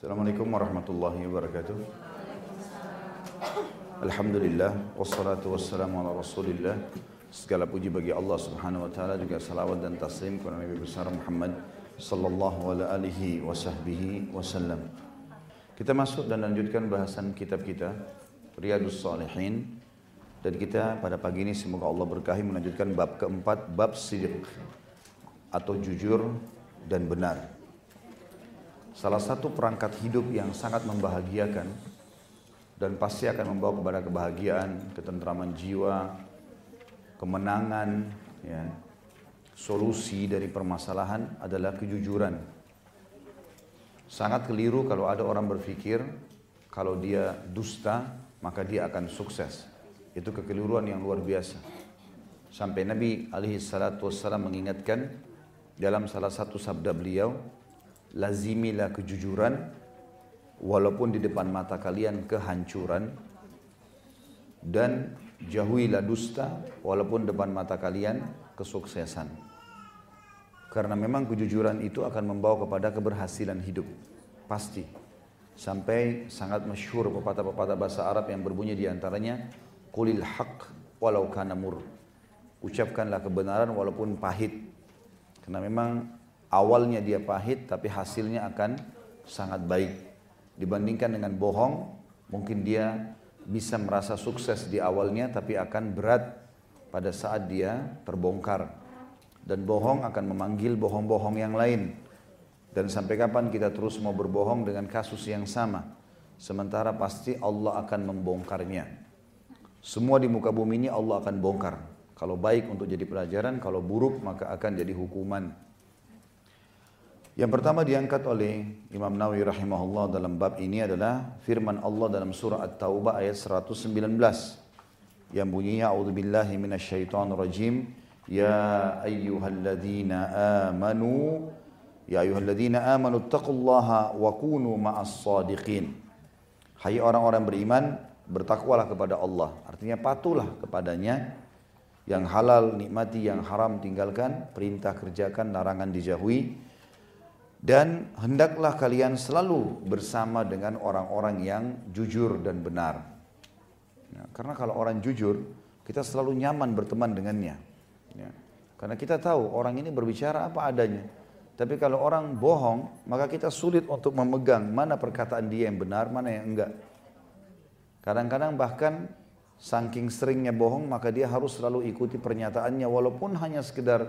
Assalamualaikum warahmatullahi wabarakatuh. Alhamdulillah wassalatu wassalamu ala Rasulillah. Segala puji bagi Allah Subhanahu wa taala juga salawat dan taslim kepada Nabi besar Muhammad sallallahu alaihi wasahbihi wasallam. Kita masuk dan lanjutkan bahasan kitab kita Riyadus Salihin dan kita pada pagi ini semoga Allah berkahi melanjutkan bab keempat bab sidq atau jujur dan benar. Salah satu perangkat hidup yang sangat membahagiakan dan pasti akan membawa kepada kebahagiaan, ketentraman jiwa, kemenangan, ya, solusi dari permasalahan adalah kejujuran. Sangat keliru kalau ada orang berpikir kalau dia dusta maka dia akan sukses. Itu kekeliruan yang luar biasa. Sampai Nabi alaihi salatu wassalam mengingatkan dalam salah satu sabda beliau, lazimilah kejujuran walaupun di depan mata kalian kehancuran. Dan jauhilah dusta walaupun depan mata kalian kesuksesan. Karena memang kejujuran itu akan membawa kepada keberhasilan hidup. Pasti. Sampai sangat masyhur pepatah-pepatah bahasa Arab yang berbunyi di antaranya kulil haq walau kana mur. Ucapkanlah kebenaran walaupun pahit. Karena memang awalnya dia pahit tapi hasilnya akan sangat baik. Dibandingkan dengan bohong, mungkin dia bisa merasa sukses di awalnya tapi akan berat pada saat dia terbongkar. Dan bohong akan memanggil bohong-bohong yang lain. Dan sampai kapan kita terus mau berbohong dengan kasus yang sama? Sementara pasti Allah akan membongkarnya. Semua di muka bumi ini Allah akan bongkar. Kalau baik untuk jadi pelajaran, kalau buruk maka akan jadi hukuman. Yang pertama diangkat oleh Imam Nawawi rahimahullah dalam bab ini adalah firman Allah dalam surah At-Taubah ayat 119 yang bunyinya a'udzubillahi minasyaitonir rajim. Ya ayyuhalladzina amanu ya ayyuhalladzina amanu taqullaha wa kunu ma'as sadiqin. Hai orang-orang beriman bertakwalah kepada Allah. Artinya patulah kepadanya. Yang halal nikmati yang haram tinggalkan perintah kerjakan larangan dijauhi dan hendaklah kalian selalu bersama dengan orang-orang yang jujur dan benar. Ya, karena kalau orang jujur, kita selalu nyaman berteman dengannya. Ya, karena kita tahu orang ini berbicara apa adanya. Tapi kalau orang bohong, maka kita sulit untuk memegang mana perkataan dia yang benar, mana yang enggak. Kadang-kadang bahkan saking seringnya bohong, maka dia harus selalu ikuti pernyataannya walaupun hanya sekedar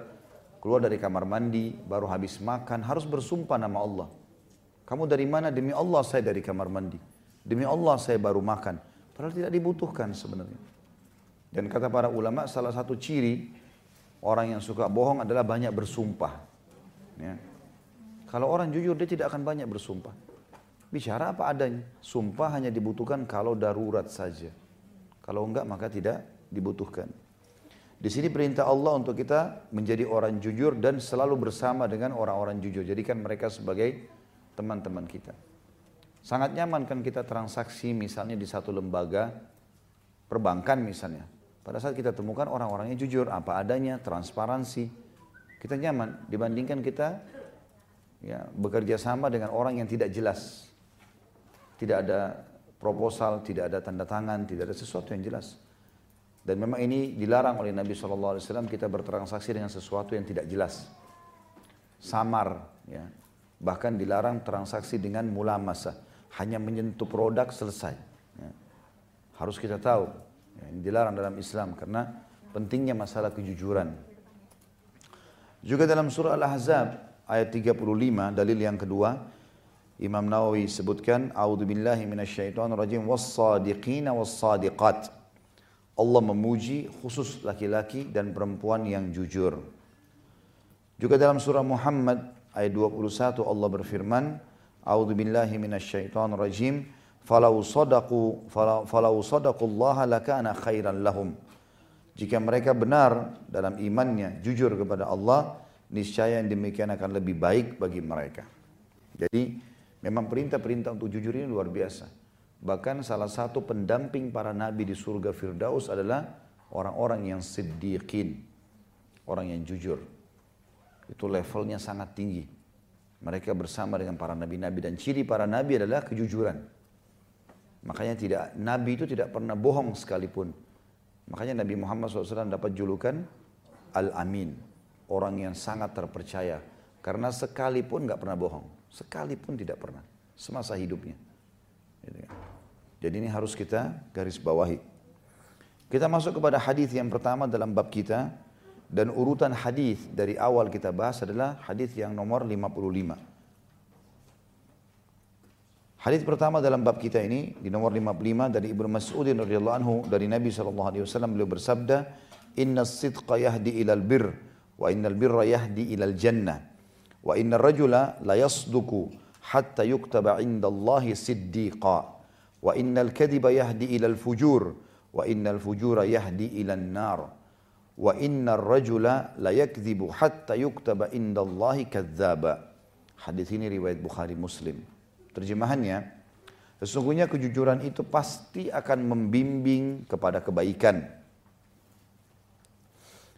keluar dari kamar mandi, baru habis makan, harus bersumpah nama Allah. Kamu dari mana? Demi Allah saya dari kamar mandi. Demi Allah saya baru makan. Padahal tidak dibutuhkan sebenarnya. Dan kata para ulama salah satu ciri orang yang suka bohong adalah banyak bersumpah. Ya. Kalau orang jujur dia tidak akan banyak bersumpah. Bicara apa adanya. Sumpah hanya dibutuhkan kalau darurat saja. Kalau enggak maka tidak dibutuhkan. Di sini perintah Allah untuk kita menjadi orang jujur dan selalu bersama dengan orang-orang jujur. Jadikan mereka sebagai teman-teman kita. Sangat nyaman kan kita transaksi misalnya di satu lembaga perbankan misalnya. Pada saat kita temukan orang-orangnya jujur, apa adanya, transparansi. Kita nyaman dibandingkan kita ya, bekerja sama dengan orang yang tidak jelas. Tidak ada proposal, tidak ada tanda tangan, tidak ada sesuatu yang jelas. Dan memang ini dilarang oleh Nabi SAW kita bertransaksi dengan sesuatu yang tidak jelas. Samar. Ya. Bahkan dilarang transaksi dengan mula masa. Hanya menyentuh produk selesai. Ya. Harus kita tahu. Ya, ini dilarang dalam Islam karena pentingnya masalah kejujuran. Juga dalam surah Al-Ahzab ayat 35 dalil yang kedua Imam Nawawi sebutkan A'udzubillahi minasyaitonirrajim was-sadiqina was-sadiqat. Allah memuji khusus laki-laki dan perempuan yang jujur. Juga dalam surah Muhammad ayat 21 Allah berfirman, A'udzu billahi minasyaitonir rajim, falau sadaqu falau sadaqullaha lakana khairan lahum. Jika mereka benar dalam imannya, jujur kepada Allah, niscaya yang demikian akan lebih baik bagi mereka. Jadi memang perintah-perintah untuk jujur ini luar biasa. Bahkan salah satu pendamping para nabi di surga Firdaus adalah orang-orang yang siddiqin. Orang yang jujur. Itu levelnya sangat tinggi. Mereka bersama dengan para nabi-nabi dan ciri para nabi adalah kejujuran. Makanya tidak nabi itu tidak pernah bohong sekalipun. Makanya Nabi Muhammad SAW dapat julukan Al-Amin, orang yang sangat terpercaya. Karena sekalipun nggak pernah bohong, sekalipun tidak pernah semasa hidupnya. Gitu kan. Jadi ini harus kita garis bawahi. Kita masuk kepada hadis yang pertama dalam bab kita dan urutan hadis dari awal kita bahas adalah hadis yang nomor 55. Hadis pertama dalam bab kita ini di nomor 55 dari Ibnu Mas'ud radhiyallahu anhu dari Nabi sallallahu alaihi wasallam beliau bersabda, "Inna sidqa yahdi ilal wa innal birra yahdi ilal jannah wa inna rajula la yasduku Allahi siddiqa wa innal kadhiba yahdi ilal fujur wa innal fujura yahdi ilal nar." wa inna rajula la yakdzibu hatta yuktaba indallahi kadzdzaba. Hadis ini riwayat Bukhari Muslim. Terjemahannya, sesungguhnya kejujuran itu pasti akan membimbing kepada kebaikan.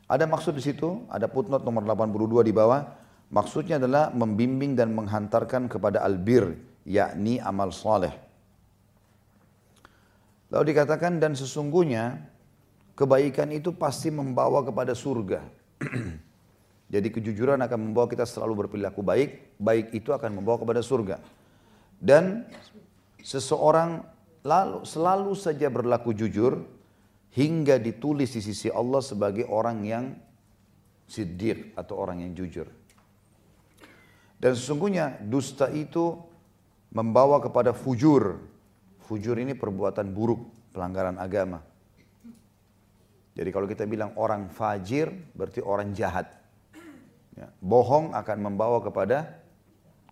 Ada maksud di situ, ada footnote nomor 82 di bawah. Maksudnya adalah membimbing dan menghantarkan kepada albir, yakni amal soleh. Lalu dikatakan dan sesungguhnya kebaikan itu pasti membawa kepada surga. Jadi kejujuran akan membawa kita selalu berperilaku baik, baik itu akan membawa kepada surga. Dan seseorang lalu, selalu saja berlaku jujur hingga ditulis di sisi Allah sebagai orang yang siddiq atau orang yang jujur. Dan sesungguhnya dusta itu membawa kepada fujur. Fujur ini perbuatan buruk, pelanggaran agama. Jadi kalau kita bilang orang fajir berarti orang jahat. Ya, bohong akan membawa kepada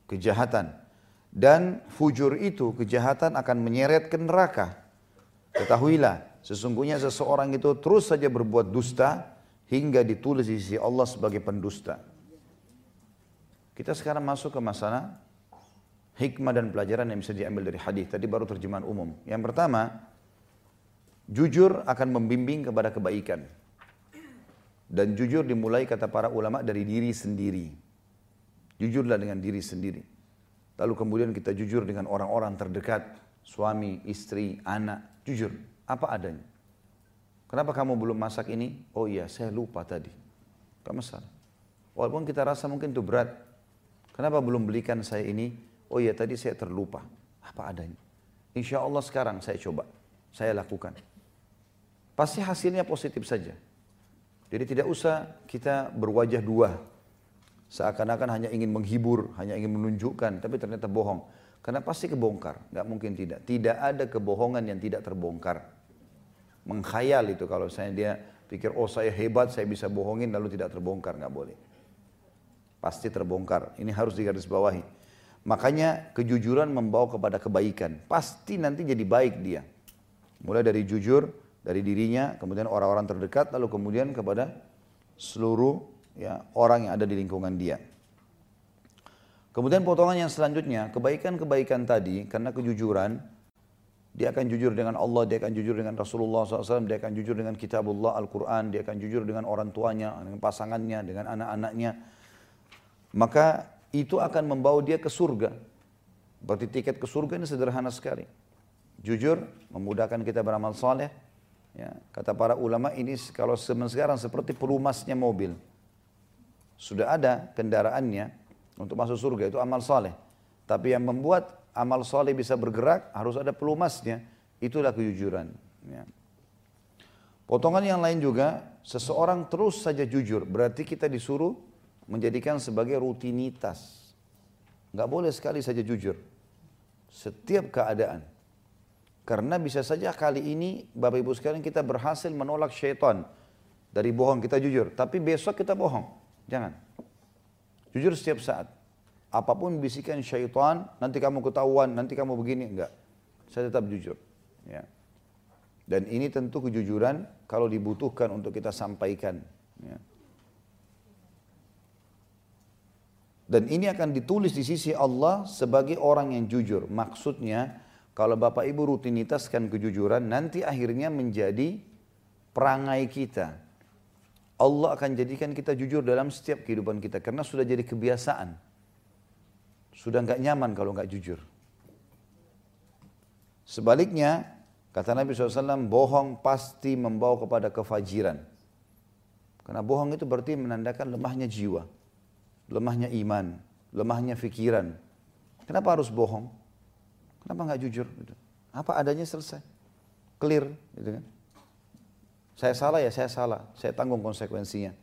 kejahatan. Dan fujur itu, kejahatan akan menyeret ke neraka. Ketahuilah, sesungguhnya seseorang itu terus saja berbuat dusta hingga ditulis di sisi Allah sebagai pendusta. Kita sekarang masuk ke masalah hikmah dan pelajaran yang bisa diambil dari hadis. Tadi baru terjemahan umum. Yang pertama, Jujur akan membimbing kepada kebaikan. Dan jujur dimulai kata para ulama dari diri sendiri. Jujurlah dengan diri sendiri. Lalu kemudian kita jujur dengan orang-orang terdekat, suami, istri, anak, jujur, apa adanya. Kenapa kamu belum masak ini? Oh iya, saya lupa tadi. Gak masalah. Walaupun kita rasa mungkin itu berat. Kenapa belum belikan saya ini? Oh iya, tadi saya terlupa. Apa adanya. Insya Allah sekarang saya coba. Saya lakukan pasti hasilnya positif saja. Jadi tidak usah kita berwajah dua. Seakan-akan hanya ingin menghibur, hanya ingin menunjukkan, tapi ternyata bohong. Karena pasti kebongkar, nggak mungkin tidak. Tidak ada kebohongan yang tidak terbongkar. Mengkhayal itu kalau saya dia pikir, oh saya hebat, saya bisa bohongin lalu tidak terbongkar, nggak boleh. Pasti terbongkar. Ini harus digarisbawahi. Makanya kejujuran membawa kepada kebaikan. Pasti nanti jadi baik dia. Mulai dari jujur, dari dirinya, kemudian orang-orang terdekat, lalu kemudian kepada seluruh ya, orang yang ada di lingkungan dia. Kemudian potongan yang selanjutnya, kebaikan-kebaikan tadi karena kejujuran, dia akan jujur dengan Allah, dia akan jujur dengan Rasulullah SAW, dia akan jujur dengan kitabullah Al-Quran, dia akan jujur dengan orang tuanya, dengan pasangannya, dengan anak-anaknya. Maka itu akan membawa dia ke surga. Berarti tiket ke surga ini sederhana sekali. Jujur, memudahkan kita beramal soleh, Ya, kata para ulama ini kalau sekarang seperti pelumasnya mobil. Sudah ada kendaraannya untuk masuk surga itu amal soleh. Tapi yang membuat amal soleh bisa bergerak harus ada pelumasnya. Itulah kejujuran. Ya. Potongan yang lain juga, seseorang terus saja jujur. Berarti kita disuruh menjadikan sebagai rutinitas. Nggak boleh sekali saja jujur. Setiap keadaan. Karena bisa saja kali ini Bapak Ibu sekalian kita berhasil menolak syaitan dari bohong kita jujur. Tapi besok kita bohong. Jangan. Jujur setiap saat. Apa pun bisikan syaitan, nanti kamu ketahuan, nanti kamu begini, enggak. Saya tetap jujur. Ya. Dan ini tentu kejujuran kalau dibutuhkan untuk kita sampaikan. Ya. Dan ini akan ditulis di sisi Allah sebagai orang yang jujur. Maksudnya, kalau Bapak Ibu rutinitaskan kejujuran, nanti akhirnya menjadi perangai kita. Allah akan jadikan kita jujur dalam setiap kehidupan kita karena sudah jadi kebiasaan. sudah nggak nyaman kalau nggak jujur. Sebaliknya, kata Nabi SAW, bohong pasti membawa kepada kefajiran. Karena bohong itu berarti menandakan lemahnya jiwa, lemahnya iman, lemahnya fikiran. Kenapa harus bohong? Kenapa nggak jujur? Gitu. Apa adanya selesai, clear, gitu kan? Saya salah ya saya salah, saya tanggung konsekuensinya.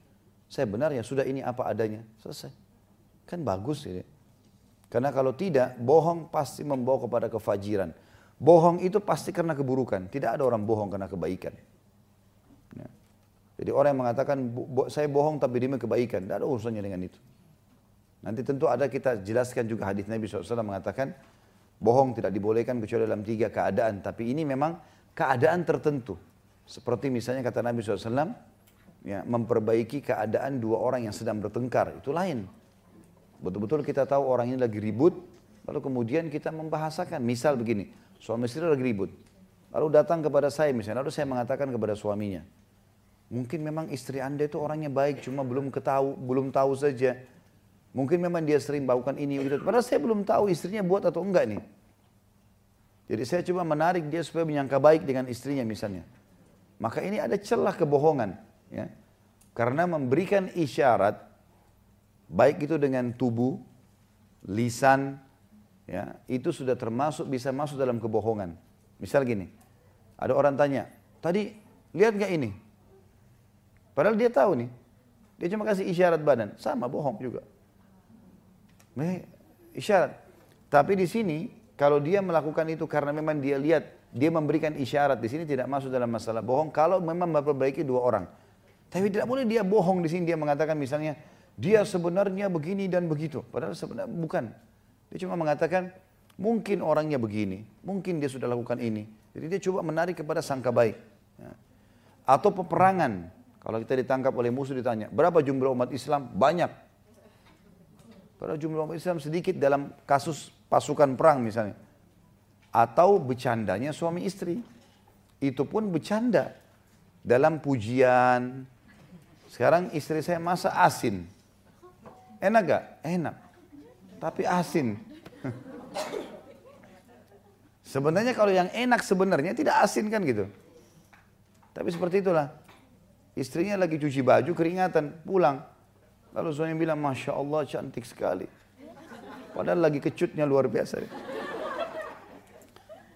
Saya benar ya sudah ini apa adanya, selesai. Kan bagus ya. Karena kalau tidak, bohong pasti membawa kepada kefajiran. Bohong itu pasti karena keburukan. Tidak ada orang bohong karena kebaikan. Ya. Jadi orang yang mengatakan saya bohong tapi demi kebaikan, tidak ada urusannya dengan itu. Nanti tentu ada kita jelaskan juga hadis Nabi SAW mengatakan bohong tidak dibolehkan kecuali dalam tiga keadaan. Tapi ini memang keadaan tertentu. Seperti misalnya kata Nabi SAW, ya, memperbaiki keadaan dua orang yang sedang bertengkar, itu lain. Betul-betul kita tahu orang ini lagi ribut, lalu kemudian kita membahasakan. Misal begini, suami istri lagi ribut. Lalu datang kepada saya misalnya, lalu saya mengatakan kepada suaminya, mungkin memang istri anda itu orangnya baik, cuma belum ketahu, belum tahu saja. Mungkin memang dia sering melakukan ini, gitu. padahal saya belum tahu istrinya buat atau enggak nih. Jadi saya coba menarik dia supaya menyangka baik dengan istrinya misalnya. Maka ini ada celah kebohongan. Ya. Karena memberikan isyarat baik itu dengan tubuh, lisan, ya, itu sudah termasuk bisa masuk dalam kebohongan. Misal gini, ada orang tanya, tadi lihat gak ini? Padahal dia tahu nih, dia cuma kasih isyarat badan, sama bohong juga. Isyarat. Tapi di sini kalau dia melakukan itu karena memang dia lihat dia memberikan isyarat di sini tidak masuk dalam masalah bohong kalau memang memperbaiki dua orang. Tapi tidak boleh dia bohong di sini dia mengatakan misalnya dia sebenarnya begini dan begitu. Padahal sebenarnya bukan. Dia cuma mengatakan, mungkin orangnya begini, mungkin dia sudah lakukan ini. Jadi dia coba menarik kepada sangka baik. Ya. Atau peperangan. Kalau kita ditangkap oleh musuh ditanya, berapa jumlah umat Islam? Banyak. Padahal jumlah umat Islam sedikit dalam kasus pasukan perang misalnya. Atau bercandanya suami istri. Itu pun bercanda. Dalam pujian. Sekarang istri saya masa asin. Enak gak? Enak. Tapi asin. sebenarnya kalau yang enak sebenarnya tidak asin kan gitu. Tapi seperti itulah. Istrinya lagi cuci baju keringatan, pulang. Lalu suami bilang, Masya Allah cantik sekali. Padahal lagi kecutnya luar biasa.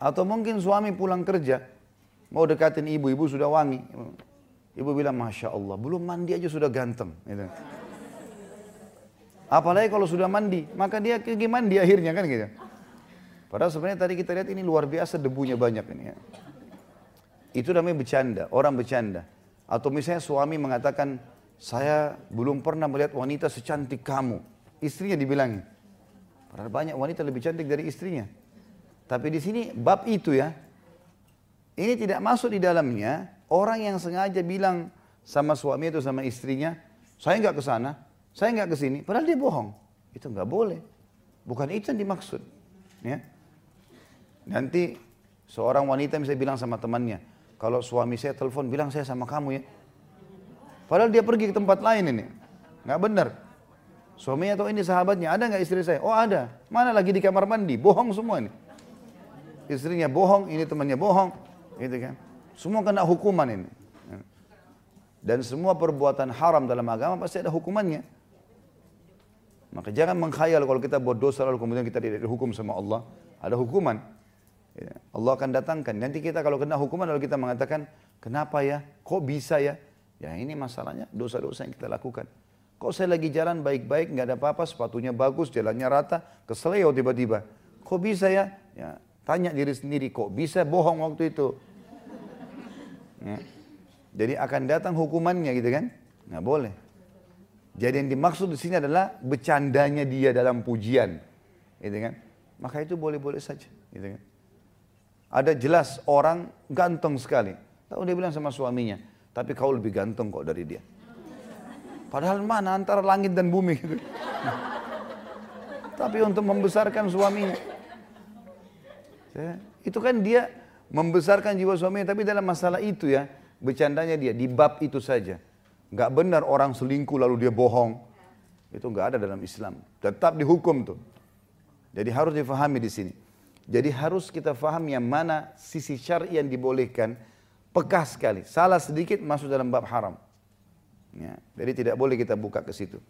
Atau mungkin suami pulang kerja, mau dekatin ibu, ibu sudah wangi. Ibu bilang, Masya Allah, belum mandi aja sudah ganteng. Gitu. Apalagi kalau sudah mandi, maka dia pergi mandi akhirnya kan gitu. Padahal sebenarnya tadi kita lihat ini luar biasa debunya banyak ini ya. Itu namanya bercanda, orang bercanda. Atau misalnya suami mengatakan, saya belum pernah melihat wanita secantik kamu. Istrinya dibilang. Padahal banyak wanita lebih cantik dari istrinya. Tapi di sini bab itu ya. Ini tidak masuk di dalamnya orang yang sengaja bilang sama suami itu sama istrinya, saya nggak ke sana, saya nggak ke sini, padahal dia bohong. Itu nggak boleh. Bukan itu yang dimaksud. Ya. Nanti seorang wanita bisa bilang sama temannya, kalau suami saya telepon bilang saya sama kamu ya. Padahal dia pergi ke tempat lain ini. Nggak benar. Suaminya atau ini sahabatnya, ada nggak istri saya? Oh ada. Mana lagi di kamar mandi? Bohong semua ini. Istrinya bohong, ini temannya bohong. Gitu kan. Semua kena hukuman ini. Dan semua perbuatan haram dalam agama pasti ada hukumannya. Maka jangan mengkhayal kalau kita buat dosa lalu kemudian kita tidak dihukum sama Allah. Ada hukuman. Ya, Allah akan datangkan. Nanti kita kalau kena hukuman lalu kita mengatakan, kenapa ya? Kok bisa ya? Ya ini masalahnya dosa-dosa yang kita lakukan. Kok saya lagi jalan baik-baik, nggak ada apa-apa, sepatunya bagus, jalannya rata, keseleo tiba-tiba. Kok bisa ya? Ya tanya diri sendiri, kok bisa bohong waktu itu? Ya. Jadi akan datang hukumannya gitu kan? Nggak boleh. Jadi yang dimaksud di sini adalah bercandanya dia dalam pujian, gitu kan? Maka itu boleh-boleh saja, gitu kan? Ada jelas orang ganteng sekali. Tahu dia bilang sama suaminya, tapi kau lebih ganteng kok dari dia. Padahal mana antara langit dan bumi gitu. tapi untuk membesarkan suaminya. Ya, itu kan dia membesarkan jiwa suaminya, tapi dalam masalah itu ya, bercandanya dia di bab itu saja. Nggak benar orang selingkuh lalu dia bohong. Itu nggak ada dalam Islam. Tetap dihukum tuh. Jadi harus difahami di sini. Jadi harus kita faham yang mana sisi syar'i yang dibolehkan pekah sekali. Salah sedikit masuk dalam bab haram. Ya, jadi tidak boleh kita buka ke situ.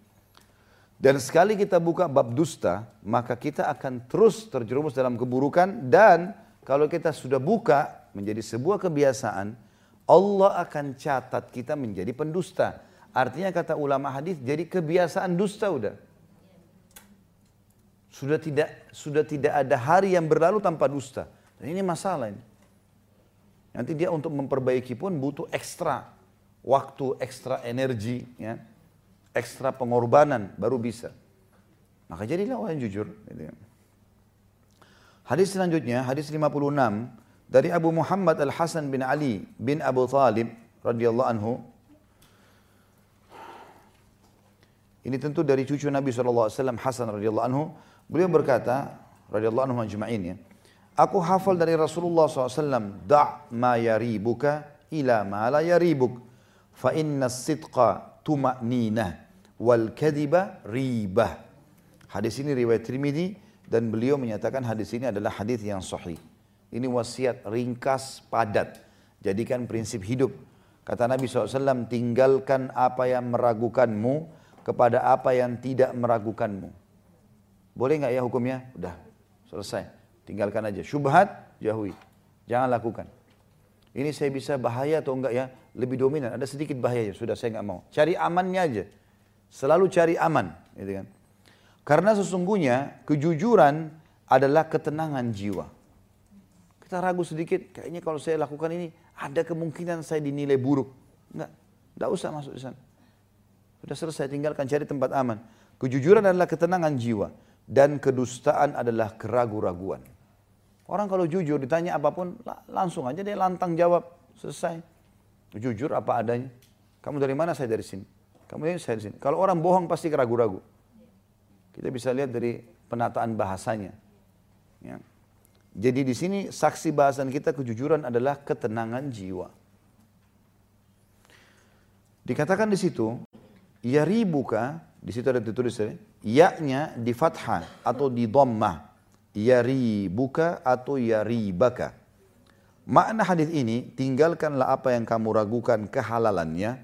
Dan sekali kita buka bab dusta, maka kita akan terus terjerumus dalam keburukan dan kalau kita sudah buka menjadi sebuah kebiasaan, Allah akan catat kita menjadi pendusta. Artinya kata ulama hadis jadi kebiasaan dusta udah. Sudah tidak sudah tidak ada hari yang berlalu tanpa dusta. Dan ini masalah ini. Nanti dia untuk memperbaiki pun butuh ekstra waktu, ekstra energi, ya, ekstra pengorbanan baru bisa. Maka jadilah orang yang jujur. Gitu ya. Hadis selanjutnya, hadis 56 dari Abu Muhammad Al Hasan bin Ali bin Abu Talib radhiyallahu anhu. Ini tentu dari cucu Nabi SAW Hasan radhiyallahu anhu Beliau berkata, radhiyallahu anhu ajma'in ya, Aku hafal dari Rasulullah SAW, Da' ma yaribuka ila ma la yaribuk, fa inna sidqa tuma'ninah, wal kadiba ribah. Hadis ini riwayat Trimidi dan beliau menyatakan hadis ini adalah hadis yang sahih. Ini wasiat ringkas padat. Jadikan prinsip hidup. Kata Nabi SAW, tinggalkan apa yang meragukanmu kepada apa yang tidak meragukanmu. Boleh nggak ya hukumnya? Udah, selesai. Tinggalkan aja. Syubhat, jauhi. Jangan lakukan. Ini saya bisa bahaya atau enggak ya? Lebih dominan. Ada sedikit bahaya. Sudah saya nggak mau. Cari amannya aja. Selalu cari aman. Gitu kan. Karena sesungguhnya kejujuran adalah ketenangan jiwa. Kita ragu sedikit, kayaknya kalau saya lakukan ini ada kemungkinan saya dinilai buruk. Enggak, enggak usah masuk di sana. Sudah selesai, tinggalkan cari tempat aman. Kejujuran adalah ketenangan jiwa dan kedustaan adalah keragu-raguan. Orang kalau jujur ditanya apa pun langsung aja dia lantang jawab selesai. Jujur apa adanya. Kamu dari mana? Saya dari sini. Kamu dari saya dari sini. Kalau orang bohong pasti keragu-ragu. Kita bisa lihat dari penataan bahasanya. Ya. Jadi di sini saksi bahasan kita kejujuran adalah ketenangan jiwa. Dikatakan di situ, ya ribuka, di situ ada ditulis ya, yaknya di fathah atau di dhammah yaribuka atau yaribaka. Makna hadis ini tinggalkanlah apa yang kamu ragukan kehalalannya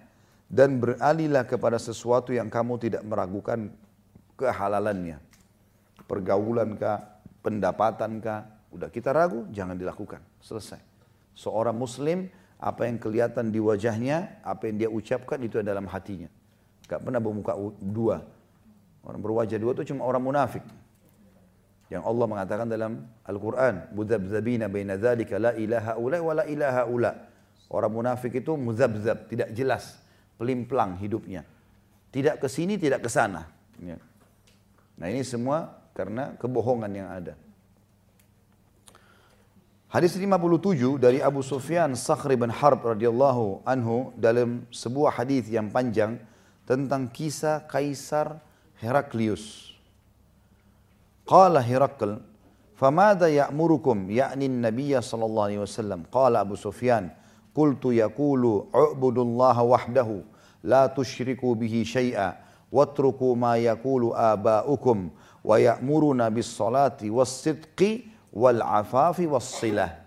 dan beralihlah kepada sesuatu yang kamu tidak meragukan kehalalannya. Pergaulan kah pendapatan kah udah kita ragu jangan dilakukan. Selesai. Seorang muslim apa yang kelihatan di wajahnya apa yang dia ucapkan itu dalam hatinya. Gak pernah bermuka dua. Orang berwajah dua itu cuma orang munafik. Yang Allah mengatakan dalam Al-Quran, Muzabzabina baina dzalika la ilaha ula wa la ilaha ula. Orang munafik itu muzabzab, tidak jelas, pelimplang hidupnya. Tidak ke sini, tidak ke sana. Ya. Nah ini semua karena kebohongan yang ada. Hadis 57 dari Abu Sufyan Sakhri bin Harb radhiyallahu anhu dalam sebuah hadis yang panjang tentang kisah Kaisar Heraklius. Qala Herakl, "Famada ya'murukum ya'ni an-nabiy sallallahu alaihi wasallam?" Qala Abu Sufyan, "Qultu yaqulu u'budullaha wahdahu la tusyriku bihi syai'a watruku ma yaqulu aba'ukum wa ya'muruna bis salati was sidqi wal afafi was silah."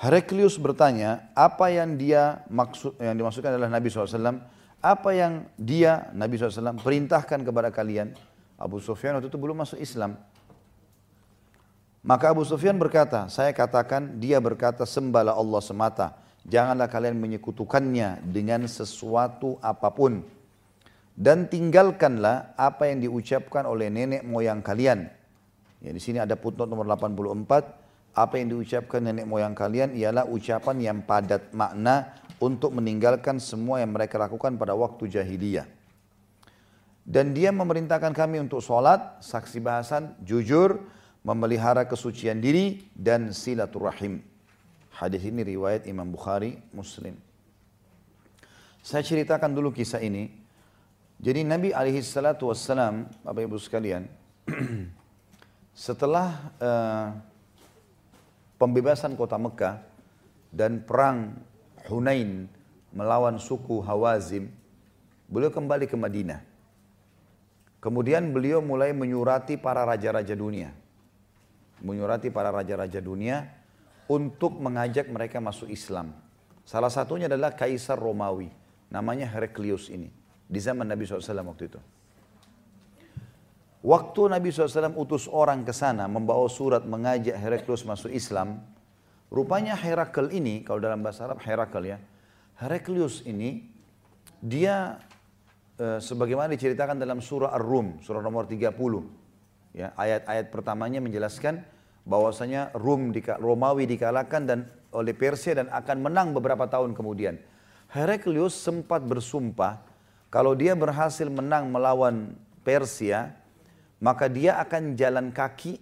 Heraklius bertanya, apa yang dia maksud yang dimaksudkan adalah Nabi SAW apa yang dia Nabi SAW perintahkan kepada kalian Abu Sufyan waktu itu belum masuk Islam. Maka Abu Sufyan berkata saya katakan dia berkata sembahlah Allah semata janganlah kalian menyekutukannya dengan sesuatu apa pun. Dan tinggalkanlah apa yang diucapkan oleh nenek moyang kalian. Ya di sini ada putnot nomor 84 apa yang diucapkan nenek moyang kalian ialah ucapan yang padat makna untuk meninggalkan semua yang mereka lakukan pada waktu jahiliyah. Dan dia memerintahkan kami untuk sholat, saksi bahasan, jujur, memelihara kesucian diri, dan silaturahim. Hadis ini riwayat Imam Bukhari, Muslim. Saya ceritakan dulu kisah ini. Jadi Nabi alaihi salatu wassalam, Bapak Ibu sekalian, setelah uh, pembebasan kota Mekah dan perang Hunain melawan suku Hawazim, beliau kembali ke Madinah. Kemudian beliau mulai menyurati para raja-raja dunia. Menyurati para raja-raja dunia untuk mengajak mereka masuk Islam. Salah satunya adalah Kaisar Romawi. Namanya Heraklius ini. Di zaman Nabi SAW waktu itu. Waktu Nabi SAW utus orang ke sana membawa surat mengajak Heraklius masuk Islam, rupanya Herakl ini, kalau dalam bahasa Arab Herakl ya, Heraklius ini dia e, sebagaimana diceritakan dalam surah Ar-Rum, surah nomor 30. Ya, ayat-ayat pertamanya menjelaskan bahwasanya Rum di, Romawi dikalahkan dan oleh Persia dan akan menang beberapa tahun kemudian. Heraklius sempat bersumpah kalau dia berhasil menang melawan Persia, maka dia akan jalan kaki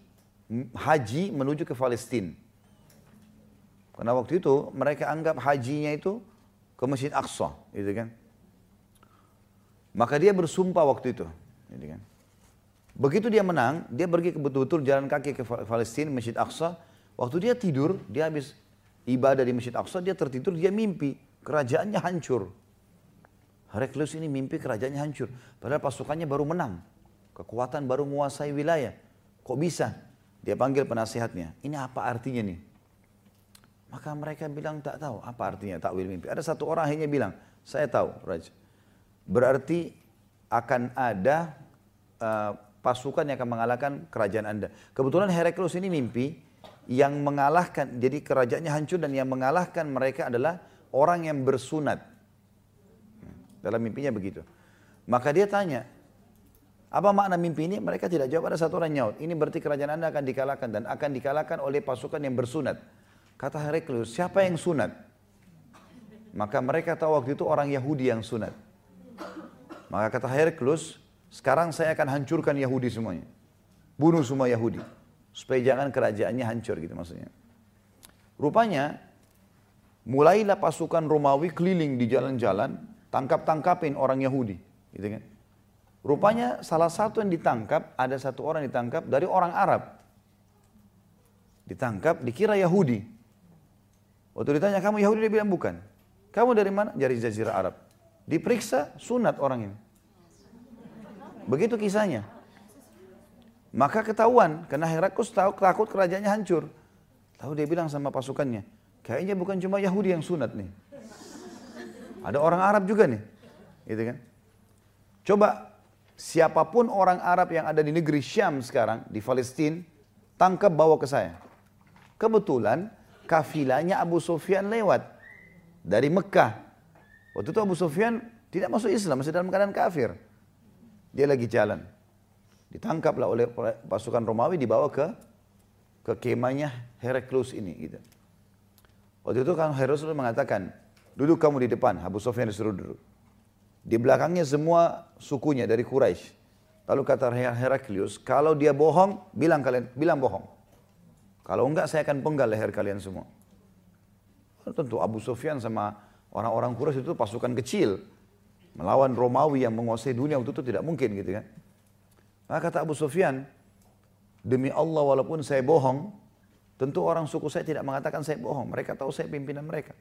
haji menuju ke Palestina. Karena waktu itu mereka anggap hajinya itu ke Masjid Aqsa, gitu kan. Maka dia bersumpah waktu itu, kan. Begitu dia menang, dia pergi ke betul-betul jalan kaki ke Palestina, Masjid Aqsa. Waktu dia tidur, dia habis ibadah di Masjid Aqsa, dia tertidur, dia mimpi. Kerajaannya hancur. Heraklius ini mimpi kerajaannya hancur. Padahal pasukannya baru menang. Kekuatan baru menguasai wilayah. Kok bisa? Dia panggil penasihatnya. Ini apa artinya nih? Maka mereka bilang tak tahu apa artinya takwil mimpi. Ada satu orang akhirnya bilang, saya tahu Raja. Berarti akan ada uh, pasukan yang akan mengalahkan kerajaan anda. Kebetulan Heraklius ini mimpi yang mengalahkan, jadi kerajaannya hancur dan yang mengalahkan mereka adalah orang yang bersunat. Dalam mimpinya begitu. Maka dia tanya, apa makna mimpi ini? Mereka tidak jawab. Ada satu orang nyaut. Ini berarti kerajaan anda akan dikalahkan dan akan dikalahkan oleh pasukan yang bersunat. Kata Heraklius, siapa yang sunat? Maka mereka tahu waktu itu orang Yahudi yang sunat. Maka kata Heraklius, sekarang saya akan hancurkan Yahudi semuanya. Bunuh semua Yahudi. Supaya jangan kerajaannya hancur gitu maksudnya. Rupanya, mulailah pasukan Romawi keliling di jalan-jalan, tangkap-tangkapin orang Yahudi. Gitu kan. Rupanya salah satu yang ditangkap, ada satu orang ditangkap dari orang Arab. Ditangkap, dikira Yahudi. Waktu ditanya, kamu Yahudi? Dia bilang, bukan. Kamu dari mana? Dari Jazirah Arab. Diperiksa, sunat orang ini. Begitu kisahnya. Maka ketahuan, karena Heraklius tahu takut kerajaannya hancur. Lalu dia bilang sama pasukannya, kayaknya bukan cuma Yahudi yang sunat nih. Ada orang Arab juga nih. Gitu kan? Coba siapa pun orang Arab yang ada di negeri Syam sekarang, di Palestina, tangkap bawa ke saya. Kebetulan kafilahnya Abu Sufyan lewat dari Mekah. Waktu itu Abu Sufyan tidak masuk Islam, masih dalam keadaan kafir. Dia lagi jalan. Ditangkaplah oleh pasukan Romawi dibawa ke ke kemahnya Heraklius ini gitu. Waktu itu kan Heraklius mengatakan, duduk kamu di depan, Abu Sufyan disuruh duduk. Di belakangnya semua sukunya dari Quraisy. Lalu kata Heraklius, kalau dia bohong, bilang kalian, bilang bohong. Kalau enggak, saya akan penggal leher kalian semua. Tentu Abu Sufyan sama orang-orang Quraisy itu pasukan kecil. Melawan Romawi yang menguasai dunia waktu itu tidak mungkin gitu kan. Maka kata Abu Sufyan, demi Allah walaupun saya bohong, tentu orang suku saya tidak mengatakan saya bohong. Mereka tahu saya pimpinan mereka.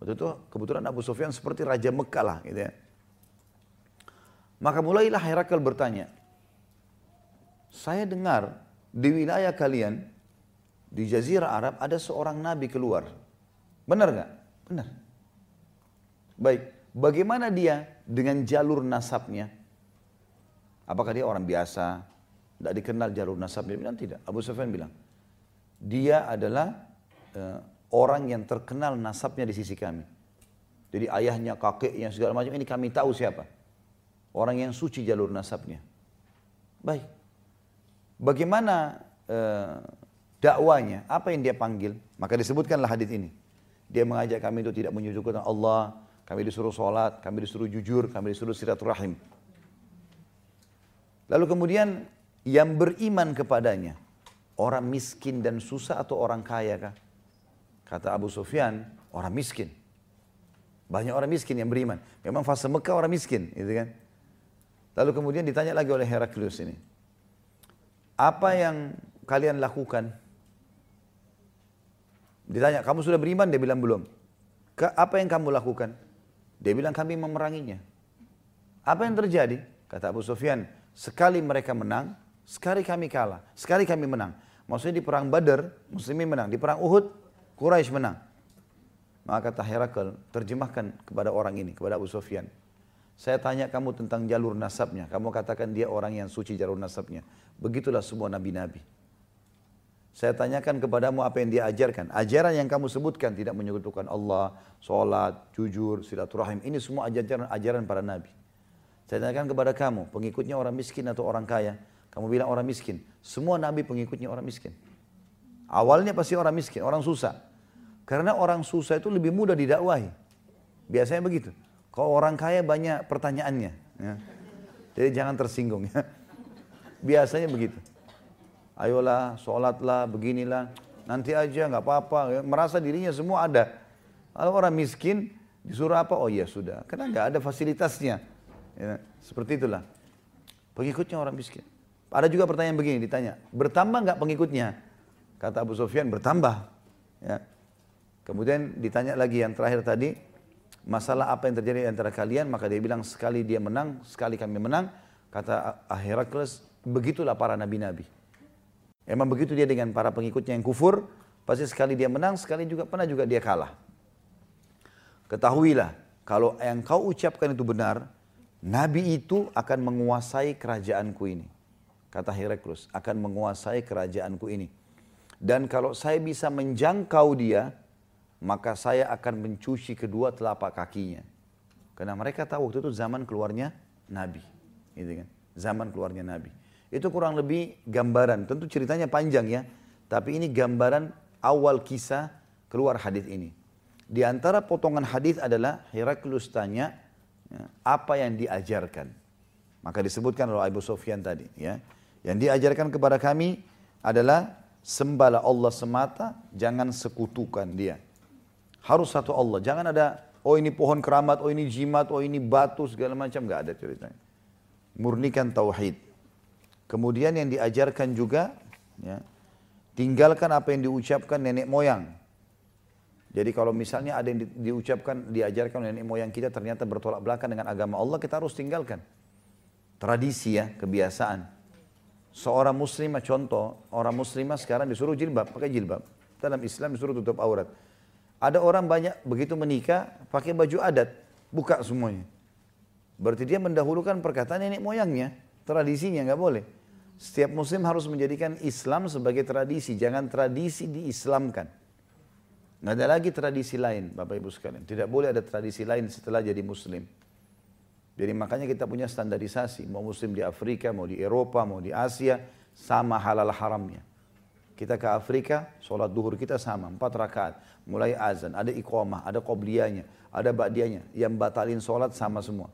Waktu itu kebetulan Abu Sufyan seperti Raja Mekah lah gitu ya. Maka mulailah Herakl bertanya, saya dengar di wilayah kalian, di Jazirah Arab ada seorang nabi keluar. Benar nggak? Benar. Baik, bagaimana dia dengan jalur nasabnya? Apakah dia orang biasa? Tidak dikenal jalur nasabnya? Bilang tidak. Abu Sufyan bilang, dia adalah uh, orang yang terkenal nasabnya di sisi kami. Jadi ayahnya, kakeknya, segala macam ini kami tahu siapa. Orang yang suci jalur nasabnya. Baik. Bagaimana uh, dakwanya? Apa yang dia panggil? Maka disebutkanlah hadis ini. Dia mengajak kami untuk tidak menyujudkan Allah, kami disuruh sholat, kami disuruh jujur, kami disuruh silaturahim. Lalu kemudian yang beriman kepadanya, orang miskin dan susah atau orang kaya kah? Kata Abu Sufyan, orang miskin. Banyak orang miskin yang beriman. Memang fase Mekah orang miskin, gitu kan? Lalu kemudian ditanya lagi oleh Heraklius ini. Apa yang kalian lakukan? Ditanya, kamu sudah beriman? Dia bilang belum. Apa yang kamu lakukan? Dia bilang kami memeranginya. Apa yang terjadi? Kata Abu Sufyan, Sekali mereka menang, sekali kami kalah, sekali kami menang. Maksudnya di perang Badar, muslimin menang. Di perang Uhud, Quraisy menang. Maka kata Herakl, terjemahkan kepada orang ini, kepada Abu Sufyan. Saya tanya kamu tentang jalur nasabnya. Kamu katakan dia orang yang suci jalur nasabnya. Begitulah semua nabi-nabi. Saya tanyakan kepadamu apa yang dia ajarkan. Ajaran yang kamu sebutkan tidak menyebutkan Allah, sholat, jujur, silaturahim. Ini semua ajaran ajaran para nabi. Saya tanyakan kepada kamu, pengikutnya orang miskin atau orang kaya. Kamu bilang orang miskin. Semua nabi pengikutnya orang miskin. Awalnya pasti orang miskin, orang susah. Karena orang susah itu lebih mudah didakwahi. Biasanya begitu. Kalau orang kaya banyak pertanyaannya. Ya. Jadi jangan tersinggung ya. Biasanya begitu ayolah sholatlah beginilah. Nanti aja nggak apa-apa. Ya. merasa dirinya semua ada. Kalau orang miskin disuruh apa? Oh iya sudah. Karena nggak ada fasilitasnya. Ya, seperti itulah. Pengikutnya orang miskin. Ada juga pertanyaan begini ditanya. Bertambah nggak pengikutnya? Kata Abu Sufyan bertambah. Ya. Kemudian ditanya lagi yang terakhir tadi masalah apa yang terjadi antara kalian? Maka dia bilang sekali dia menang sekali kami menang. Kata Herakles begitulah para nabi-nabi Emang begitu dia dengan para pengikutnya yang kufur, pasti sekali dia menang, sekali juga pernah juga dia kalah. Ketahuilah, kalau yang kau ucapkan itu benar, Nabi itu akan menguasai kerajaanku ini. Kata Heraklus, akan menguasai kerajaanku ini. Dan kalau saya bisa menjangkau dia, maka saya akan mencuci kedua telapak kakinya. Karena mereka tahu waktu itu zaman keluarnya Nabi. Gitu kan? Zaman keluarnya Nabi. Itu kurang lebih gambaran. Tentu ceritanya panjang ya. Tapi ini gambaran awal kisah keluar hadis ini. Di antara potongan hadis adalah Heraklus tanya ya, apa yang diajarkan. Maka disebutkan oleh Abu Sofyan tadi. Ya. Yang diajarkan kepada kami adalah sembahlah Allah semata, jangan sekutukan dia. Harus satu Allah, jangan ada oh ini pohon keramat, oh ini jimat, oh ini batu segala macam, nggak ada ceritanya. Murnikan tauhid. Kemudian yang diajarkan juga, ya, tinggalkan apa yang diucapkan nenek moyang. Jadi kalau misalnya ada yang di, diucapkan, diajarkan nenek moyang kita ternyata bertolak belakang dengan agama Allah, kita harus tinggalkan. Tradisi ya, kebiasaan. Seorang muslimah contoh, orang muslimah sekarang disuruh jilbab, pakai jilbab. Dalam Islam disuruh tutup aurat. Ada orang banyak begitu menikah pakai baju adat, buka semuanya. Berarti dia mendahulukan perkataan nenek moyangnya, tradisinya nggak boleh. Setiap muslim harus menjadikan Islam sebagai tradisi, jangan tradisi diislamkan. Nggak ada lagi tradisi lain, Bapak Ibu sekalian. Tidak boleh ada tradisi lain setelah jadi muslim. Jadi makanya kita punya standarisasi, mau muslim di Afrika, mau di Eropa, mau di Asia, sama halal haramnya. Kita ke Afrika, sholat duhur kita sama, empat rakaat. Mulai azan, ada iqamah, ada qobliyahnya, ada ba'diyahnya. Yang batalin sholat sama semua.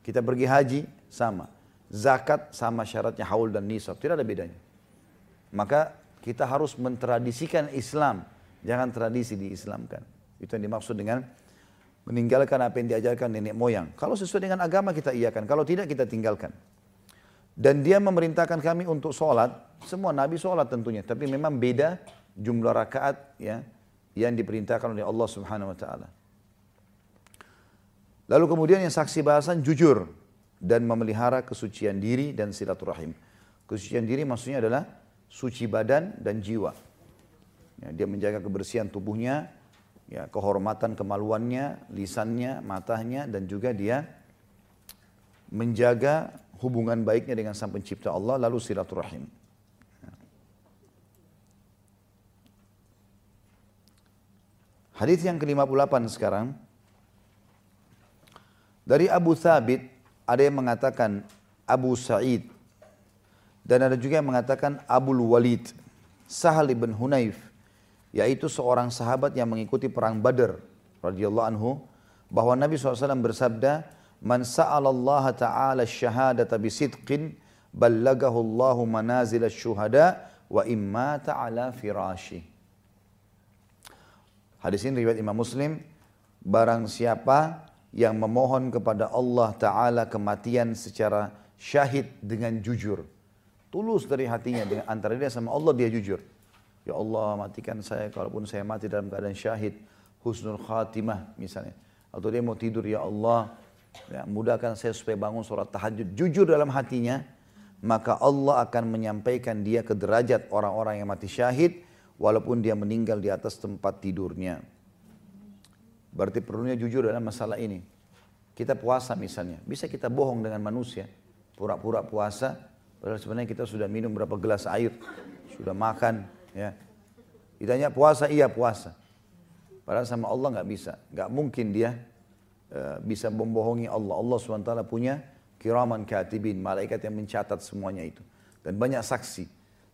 Kita pergi haji, sama zakat sama syaratnya haul dan nisab, tidak ada bedanya. Maka kita harus mentradisikan Islam, jangan tradisi diislamkan. Itu yang dimaksud dengan meninggalkan apa yang diajarkan nenek moyang. Kalau sesuai dengan agama kita iakan, kalau tidak kita tinggalkan. Dan dia memerintahkan kami untuk sholat, semua nabi sholat tentunya, tapi memang beda jumlah rakaat ya yang diperintahkan oleh Allah Subhanahu wa taala. Lalu kemudian yang saksi bahasan jujur, dan memelihara kesucian diri dan silaturahim. Kesucian diri maksudnya adalah suci badan dan jiwa. Ya, dia menjaga kebersihan tubuhnya, ya, kehormatan kemaluannya, lisannya, matanya, dan juga dia menjaga hubungan baiknya dengan sang pencipta Allah, lalu silaturahim. Ya. Hadis yang ke-58 sekarang dari Abu Thabit ada yang mengatakan Abu Sa'id. Dan ada juga yang mengatakan Abu Walid Sahal ibn Hunayf yaitu seorang sahabat yang mengikuti perang Badar radhiyallahu anhu bahwa Nabi SAW bersabda man sa'alallaha ta'ala syahadata bisidqin ballagahu Allahu manazil syuhada wa imma ta'ala firashi. Hadis ini riwayat Imam Muslim barang siapa yang memohon kepada Allah Ta'ala kematian secara syahid dengan jujur. Tulus dari hatinya dengan antara dia sama Allah dia jujur. Ya Allah matikan saya kalaupun saya mati dalam keadaan syahid. Husnul khatimah misalnya. Atau dia mau tidur ya Allah. Ya, mudahkan saya supaya bangun sholat tahajud. Jujur dalam hatinya. maka Allah akan menyampaikan dia ke derajat orang-orang yang mati syahid walaupun dia meninggal di atas tempat tidurnya. Berarti perlunya jujur dalam masalah ini. Kita puasa misalnya, bisa kita bohong dengan manusia, pura-pura puasa, padahal sebenarnya kita sudah minum berapa gelas air, sudah makan, ya. Ditanya puasa, iya puasa. Padahal sama Allah nggak bisa, nggak mungkin dia uh, bisa membohongi Allah. Allah swt punya kiraman katibin, malaikat yang mencatat semuanya itu. Dan banyak saksi.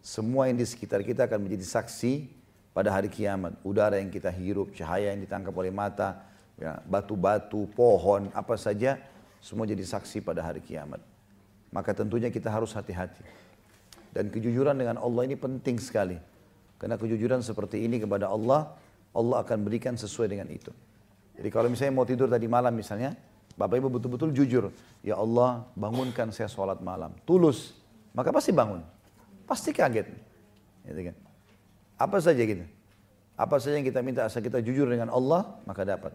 Semua yang di sekitar kita akan menjadi saksi pada hari kiamat. Udara yang kita hirup, cahaya yang ditangkap oleh mata, ya, batu-batu, pohon, apa saja, semua jadi saksi pada hari kiamat. Maka tentunya kita harus hati-hati. Dan kejujuran dengan Allah ini penting sekali. Karena kejujuran seperti ini kepada Allah, Allah akan berikan sesuai dengan itu. Jadi kalau misalnya mau tidur tadi malam misalnya, Bapak Ibu betul-betul jujur. Ya Allah bangunkan saya sholat malam. Tulus. Maka pasti bangun. Pasti kaget. Gitu kan. Apa saja gitu. Apa saja yang kita minta asal kita jujur dengan Allah, maka dapat.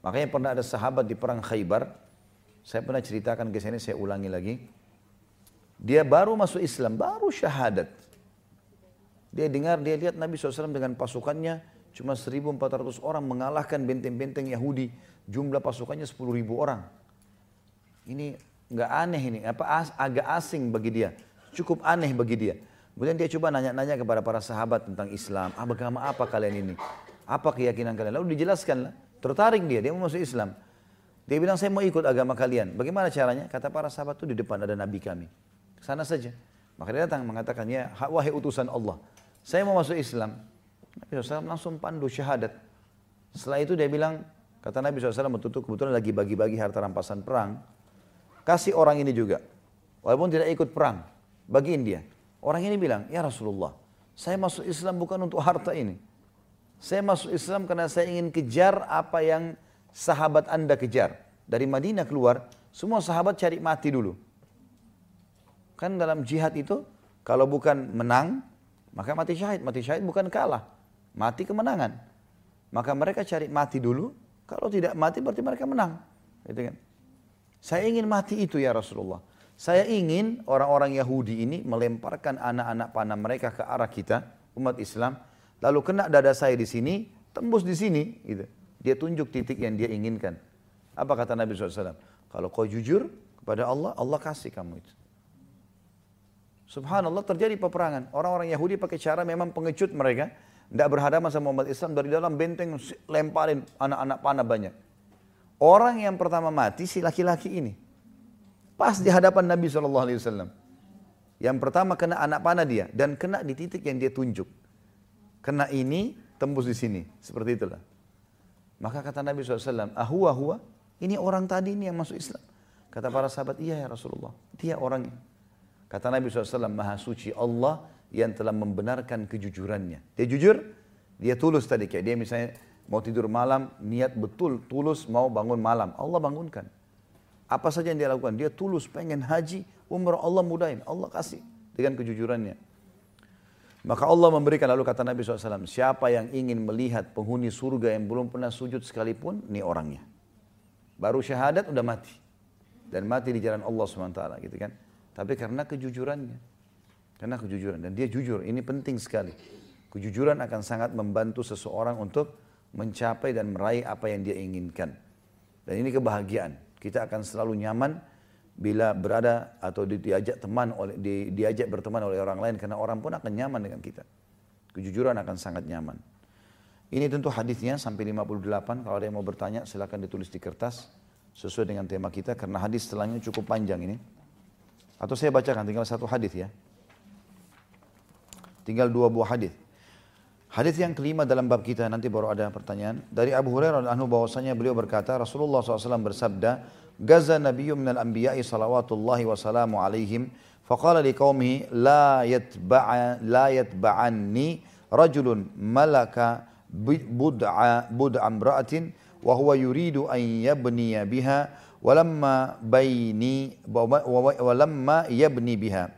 Makanya pernah ada sahabat di perang Khaybar, saya pernah ceritakan ke sini, saya ulangi lagi. Dia baru masuk Islam, baru syahadat. Dia dengar, dia lihat Nabi SAW dengan pasukannya cuma 1.400 orang mengalahkan benteng-benteng Yahudi. Jumlah pasukannya 10.000 orang. Ini nggak aneh ini, apa agak asing bagi dia. Cukup aneh bagi dia. Kemudian dia coba nanya-nanya kepada para sahabat tentang Islam. Ah, agama apa kalian ini? Apa keyakinan kalian? Lalu dijelaskan Tertarik dia, dia mau masuk Islam. Dia bilang, saya mau ikut agama kalian. Bagaimana caranya? Kata para sahabat itu di depan ada Nabi kami. Sana saja. Maka dia datang mengatakan, ya wahai utusan Allah. Saya mau masuk Islam. Nabi SAW langsung pandu syahadat. Setelah itu dia bilang, kata Nabi SAW betul kebetulan lagi bagi-bagi harta rampasan perang. Kasih orang ini juga. Walaupun tidak ikut perang. Bagiin dia. Orang ini bilang, ya Rasulullah, saya masuk Islam bukan untuk harta ini. Saya masuk Islam karena saya ingin kejar apa yang sahabat anda kejar. Dari Madinah keluar, semua sahabat cari mati dulu. Kan dalam jihad itu, kalau bukan menang, maka mati syahid. Mati syahid bukan kalah, mati kemenangan. Maka mereka cari mati dulu, kalau tidak mati berarti mereka menang. Gitu kan? Saya ingin mati itu ya Rasulullah. Saya ingin orang-orang Yahudi ini melemparkan anak-anak panah mereka ke arah kita, umat Islam, lalu kena dada saya di sini, tembus di sini, gitu. Dia tunjuk titik yang dia inginkan. Apa kata Nabi SAW? Kalau kau jujur kepada Allah, Allah kasih kamu itu. Subhanallah terjadi peperangan. Orang-orang Yahudi pakai cara memang pengecut mereka. Tidak berhadapan sama umat Islam dari dalam benteng lemparin anak-anak panah banyak. Orang yang pertama mati si laki-laki ini. Pas di hadapan Nabi SAW. Yang pertama kena anak panah dia. Dan kena di titik yang dia tunjuk kena ini tembus di sini. Seperti itulah. Maka kata Nabi SAW, ahua hua, ini orang tadi ini yang masuk Islam. Kata para sahabat, iya ya Rasulullah, dia orangnya. Kata Nabi SAW, maha suci Allah yang telah membenarkan kejujurannya. Dia jujur, dia tulus tadi. Kayak dia misalnya mau tidur malam, niat betul, tulus mau bangun malam. Allah bangunkan. Apa saja yang dia lakukan, dia tulus pengen haji, umrah Allah mudahin, Allah kasih dengan kejujurannya. Maka Allah memberikan lalu kata Nabi SAW, siapa yang ingin melihat penghuni surga yang belum pernah sujud sekalipun, ini orangnya. Baru syahadat udah mati. Dan mati di jalan Allah SWT gitu kan. Tapi karena kejujurannya. Karena kejujuran. Dan dia jujur, ini penting sekali. Kejujuran akan sangat membantu seseorang untuk mencapai dan meraih apa yang dia inginkan. Dan ini kebahagiaan. Kita akan selalu nyaman bila berada atau diajak teman oleh di, diajak berteman oleh orang lain karena orang pun akan nyaman dengan kita. Kejujuran akan sangat nyaman. Ini tentu hadisnya sampai 58. Kalau ada yang mau bertanya silakan ditulis di kertas sesuai dengan tema kita karena hadis setelahnya cukup panjang ini. Atau saya bacakan tinggal satu hadis ya. Tinggal dua buah hadis. Hadis yang kelima dalam bab kita nanti baru ada pertanyaan. Dari Abu Hurairah anhu bahwasanya beliau berkata Rasulullah SAW bersabda gaza nabiyyu minal anbiya'i salawatullahi wa salamu alaihim. Faqala liqaumihi la yatba'a la yatba'anni rajulun malaka bud'a bud'a imra'atin wa huwa yuridu an yabniya biha walamma baini walamma yabni biha.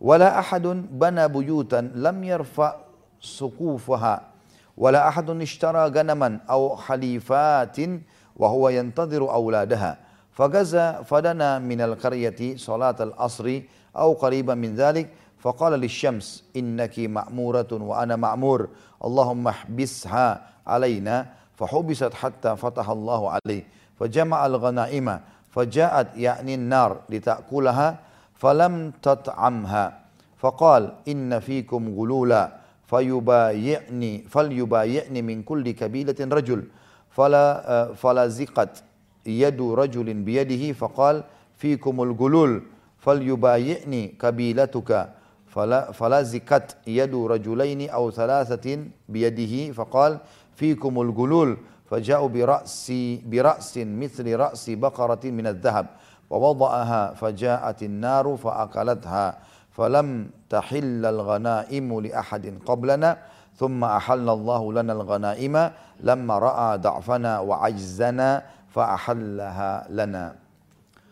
Wala ahadun bana buyutan lam yarfa wala ahadun ishtara ganaman aw khalifatin wa huwa yantadhiru awladaha فغزا فدنا من القرية صلاة العصر أو قريبا من ذلك. فقال للشمس إنك مأمورة وأنا مأمور. اللهم احبسها علينا. فحبست حتى فتح الله عليه. فجمع الغنائم. فجاءت يعني النار لتأكلها. فلم تطعمها. فقال إن فيكم غلولا. فيبايعني فليبايعني من كل كبيلة رجل. فلا فلا زقت يد رجل بيده فقال فيكم الغلول فليبايعني كبيلتك. فلا فلزقت يد رجلين أو ثلاثة بيده فقال فيكم الغلول فجاءوا برأس برأس مثل رأس بقرة من الذهب ووضعها فجاءت النار فأكلتها. فلم تحل الغنائم لأحد قبلنا ثم أحل الله لنا الغنائم لما رأى ضعفنا وعجزنا فأحلها لنا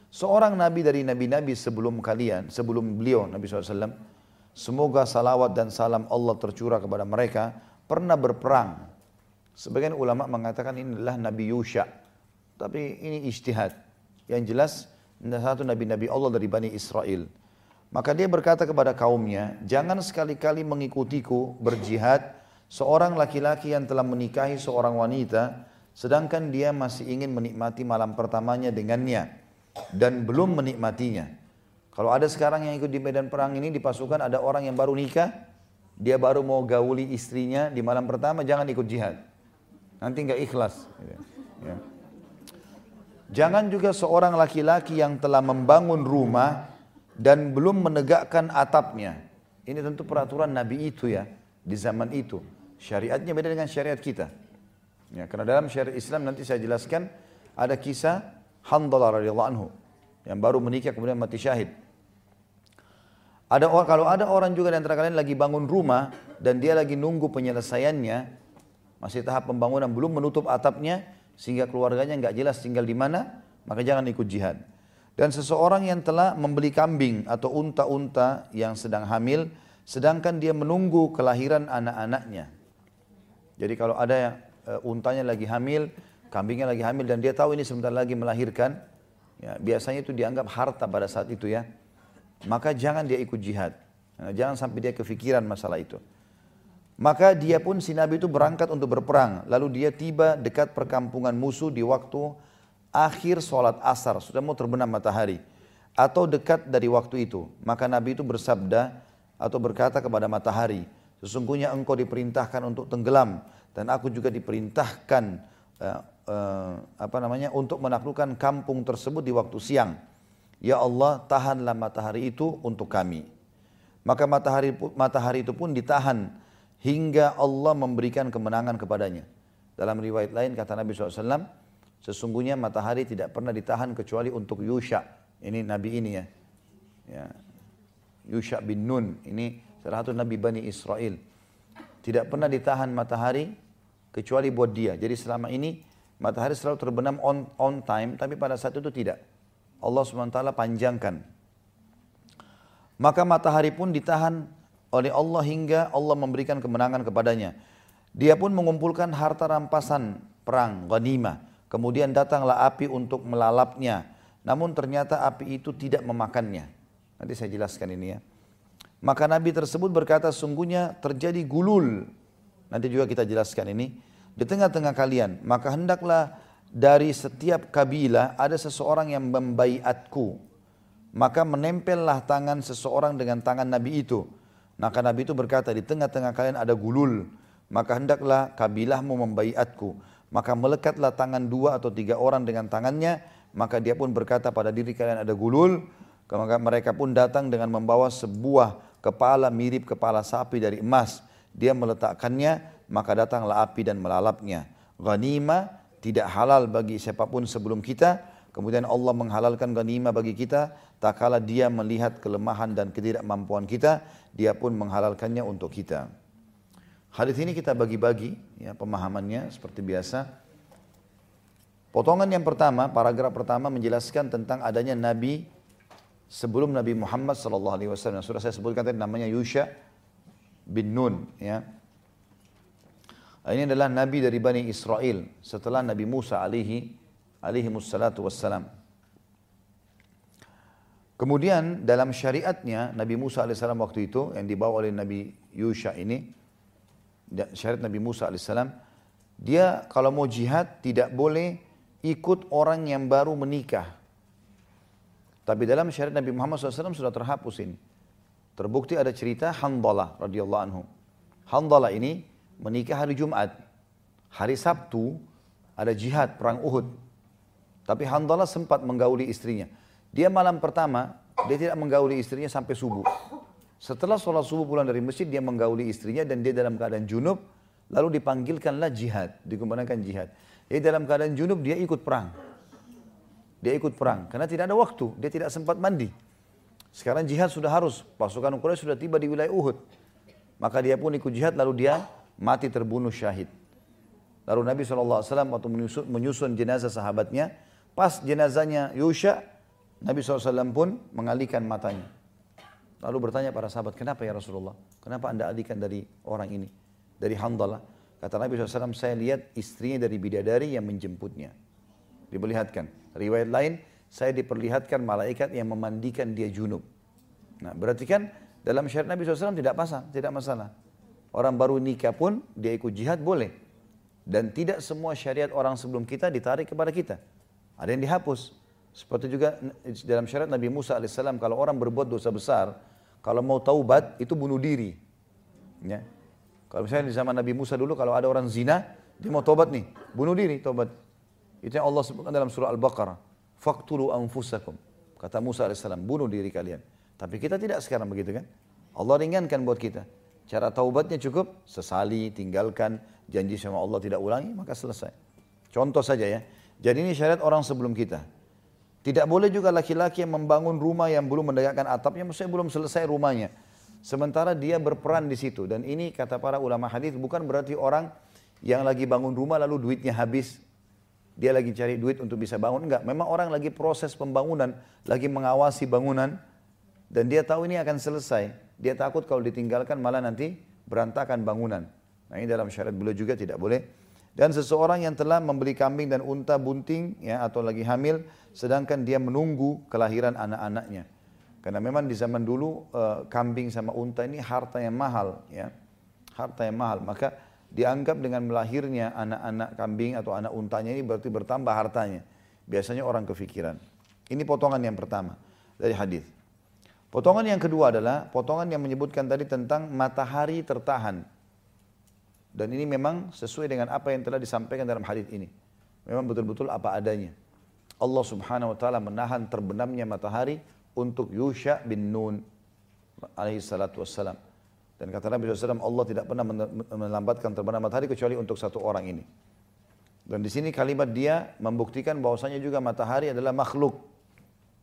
seorang nabi dari nabi-nabi sebelum kalian sebelum beliau Nabi SAW semoga salawat dan salam Allah tercurah kepada mereka pernah berperang. Sebagian ulama mengatakan ini adalah Nabi Yusha tapi ini ijtihad. Yang jelas satu nabi-nabi Allah dari Bani Israel. Maka dia berkata kepada kaumnya, jangan sekali-kali mengikutiku berjihad seorang laki-laki yang telah menikahi seorang wanita, sedangkan dia masih ingin menikmati malam pertamanya dengannya dan belum menikmatinya. Kalau ada sekarang yang ikut di medan perang ini di pasukan ada orang yang baru nikah, dia baru mau gauli istrinya di malam pertama, jangan ikut jihad. Nanti nggak ikhlas. Ya. Jangan juga seorang laki-laki yang telah membangun rumah dan belum menegakkan atapnya. Ini tentu peraturan Nabi itu ya di zaman itu. Syariatnya beda dengan syariat kita. Ya, karena dalam syariat Islam nanti saya jelaskan ada kisah Handalah radhiyallahu anhu yang baru menikah kemudian mati syahid. Ada kalau ada orang juga di antara kalian lagi bangun rumah dan dia lagi nunggu penyelesaiannya, masih tahap pembangunan belum menutup atapnya sehingga keluarganya nggak jelas tinggal di mana, maka jangan ikut jihad. Dan seseorang yang telah membeli kambing atau unta-unta yang sedang hamil, sedangkan dia menunggu kelahiran anak-anaknya. Jadi kalau ada yang uh, untanya lagi hamil, kambingnya lagi hamil dan dia tahu ini sebentar lagi melahirkan, ya, biasanya itu dianggap harta pada saat itu ya. Maka jangan dia ikut jihad. Nah, jangan sampai dia kefikiran masalah itu. Maka dia pun si Nabi itu berangkat untuk berperang. Lalu dia tiba dekat perkampungan musuh di waktu akhir sholat asar. Sudah mau terbenam matahari. Atau dekat dari waktu itu. Maka Nabi itu bersabda atau berkata kepada matahari. Sesungguhnya engkau diperintahkan untuk tenggelam. Dan aku juga diperintahkan uh, uh, apa namanya untuk menaklukkan kampung tersebut di waktu siang. Ya Allah, tahanlah matahari itu untuk kami. Maka matahari matahari itu pun ditahan hingga Allah memberikan kemenangan kepadanya. Dalam riwayat lain kata Nabi SAW, sesungguhnya matahari tidak pernah ditahan kecuali untuk Yusha. Ini Nabi ini ya. ya. Yusha bin Nun, ini salah satu Nabi Bani Israel. Tidak pernah ditahan matahari kecuali buat dia. Jadi selama ini Matahari selalu terbenam on, on time, tapi pada saat itu tidak. Allah SWT panjangkan. Maka matahari pun ditahan oleh Allah hingga Allah memberikan kemenangan kepadanya. Dia pun mengumpulkan harta rampasan perang, ghanimah. Kemudian datanglah api untuk melalapnya. Namun ternyata api itu tidak memakannya. Nanti saya jelaskan ini ya. Maka Nabi tersebut berkata, sungguhnya terjadi gulul. Nanti juga kita jelaskan ini di tengah-tengah kalian, maka hendaklah dari setiap kabilah ada seseorang yang membaiatku. Maka menempellah tangan seseorang dengan tangan Nabi itu. Maka Nabi itu berkata, di tengah-tengah kalian ada gulul. Maka hendaklah kabilahmu membaiatku. Maka melekatlah tangan dua atau tiga orang dengan tangannya. Maka dia pun berkata pada diri kalian ada gulul. Maka mereka pun datang dengan membawa sebuah kepala mirip kepala sapi dari emas. Dia meletakkannya maka datanglah api dan melalapnya. Ghanima tidak halal bagi siapa pun sebelum kita, kemudian Allah menghalalkan ghanima bagi kita, tak kala dia melihat kelemahan dan ketidakmampuan kita, dia pun menghalalkannya untuk kita. Hadis ini kita bagi-bagi ya pemahamannya seperti biasa. Potongan yang pertama, paragraf pertama menjelaskan tentang adanya nabi sebelum Nabi Muhammad sallallahu alaihi wasallam. Sudah saya sebutkan tadi namanya Yusha bin Nun ya. Ini adalah nabi dari Bani Israel setelah Nabi Musa alaihi alaihi wassalatu wassalam. Kemudian dalam syariatnya Nabi Musa alaihissalam waktu itu yang dibawa oleh Nabi Yusha ini, syariat Nabi Musa alaihissalam, dia kalau mau jihad tidak boleh ikut orang yang baru menikah. Tapi dalam syariat Nabi Muhammad SAW sudah terhapus ini. Terbukti ada cerita Handalah radhiyallahu anhu. Handalah ini menikah hari Jumat. Hari Sabtu ada jihad perang Uhud. Tapi Handalah sempat menggauli istrinya. Dia malam pertama, dia tidak menggauli istrinya sampai subuh. Setelah sholat subuh pulang dari masjid, dia menggauli istrinya dan dia dalam keadaan junub, lalu dipanggilkanlah jihad, dikembangkan jihad. Jadi dalam keadaan junub dia ikut perang. Dia ikut perang, karena tidak ada waktu, dia tidak sempat mandi. Sekarang jihad sudah harus, pasukan Quraisy sudah tiba di wilayah Uhud. Maka dia pun ikut jihad, lalu dia mati terbunuh syahid. Lalu Nabi SAW waktu menyusun, menyusun jenazah sahabatnya, pas jenazahnya Yusha, Nabi SAW pun mengalihkan matanya. Lalu bertanya para sahabat, kenapa ya Rasulullah? Kenapa anda alihkan dari orang ini? Dari Handalah. Kata Nabi SAW, saya lihat istrinya dari bidadari yang menjemputnya. Diperlihatkan. Riwayat lain, saya diperlihatkan malaikat yang memandikan dia junub. Nah berarti kan dalam syariat Nabi SAW tidak pasang, tidak masalah. Orang baru nikah pun dia ikut jihad boleh. Dan tidak semua syariat orang sebelum kita ditarik kepada kita. Ada yang dihapus. Seperti juga dalam syariat Nabi Musa AS, kalau orang berbuat dosa besar, kalau mau taubat itu bunuh diri. Ya. Kalau misalnya di zaman Nabi Musa dulu, kalau ada orang zina, dia mau taubat nih, bunuh diri taubat. Itu yang Allah sebutkan dalam surah Al-Baqarah. Faktulu anfusakum. Kata Musa AS, bunuh diri kalian. Tapi kita tidak sekarang begitu kan. Allah ringankan buat kita. Cara taubatnya cukup, sesali, tinggalkan, janji sama Allah tidak ulangi, maka selesai. Contoh saja ya. Jadi ini syariat orang sebelum kita. Tidak boleh juga laki-laki yang membangun rumah yang belum menegakkan atapnya, maksudnya belum selesai rumahnya. Sementara dia berperan di situ. Dan ini kata para ulama hadis bukan berarti orang yang lagi bangun rumah lalu duitnya habis. Dia lagi cari duit untuk bisa bangun. Enggak, memang orang lagi proses pembangunan, lagi mengawasi bangunan. Dan dia tahu ini akan selesai. Dia takut kalau ditinggalkan malah nanti berantakan bangunan. Nah ini dalam syariat beliau juga tidak boleh dan seseorang yang telah membeli kambing dan unta bunting ya atau lagi hamil sedangkan dia menunggu kelahiran anak-anaknya. Karena memang di zaman dulu uh, kambing sama unta ini harta yang mahal ya. Harta yang mahal. Maka dianggap dengan melahirnya anak-anak kambing atau anak untanya ini berarti bertambah hartanya. Biasanya orang kefikiran. Ini potongan yang pertama dari hadis. Potongan yang kedua adalah potongan yang menyebutkan tadi tentang matahari tertahan. Dan ini memang sesuai dengan apa yang telah disampaikan dalam hadis ini. Memang betul-betul apa adanya. Allah subhanahu wa ta'ala menahan terbenamnya matahari untuk Yusha bin Nun alaihi salatu wassalam. Dan kata Nabi SAW, Allah tidak pernah melambatkan terbenam matahari kecuali untuk satu orang ini. Dan di sini kalimat dia membuktikan bahwasanya juga matahari adalah makhluk.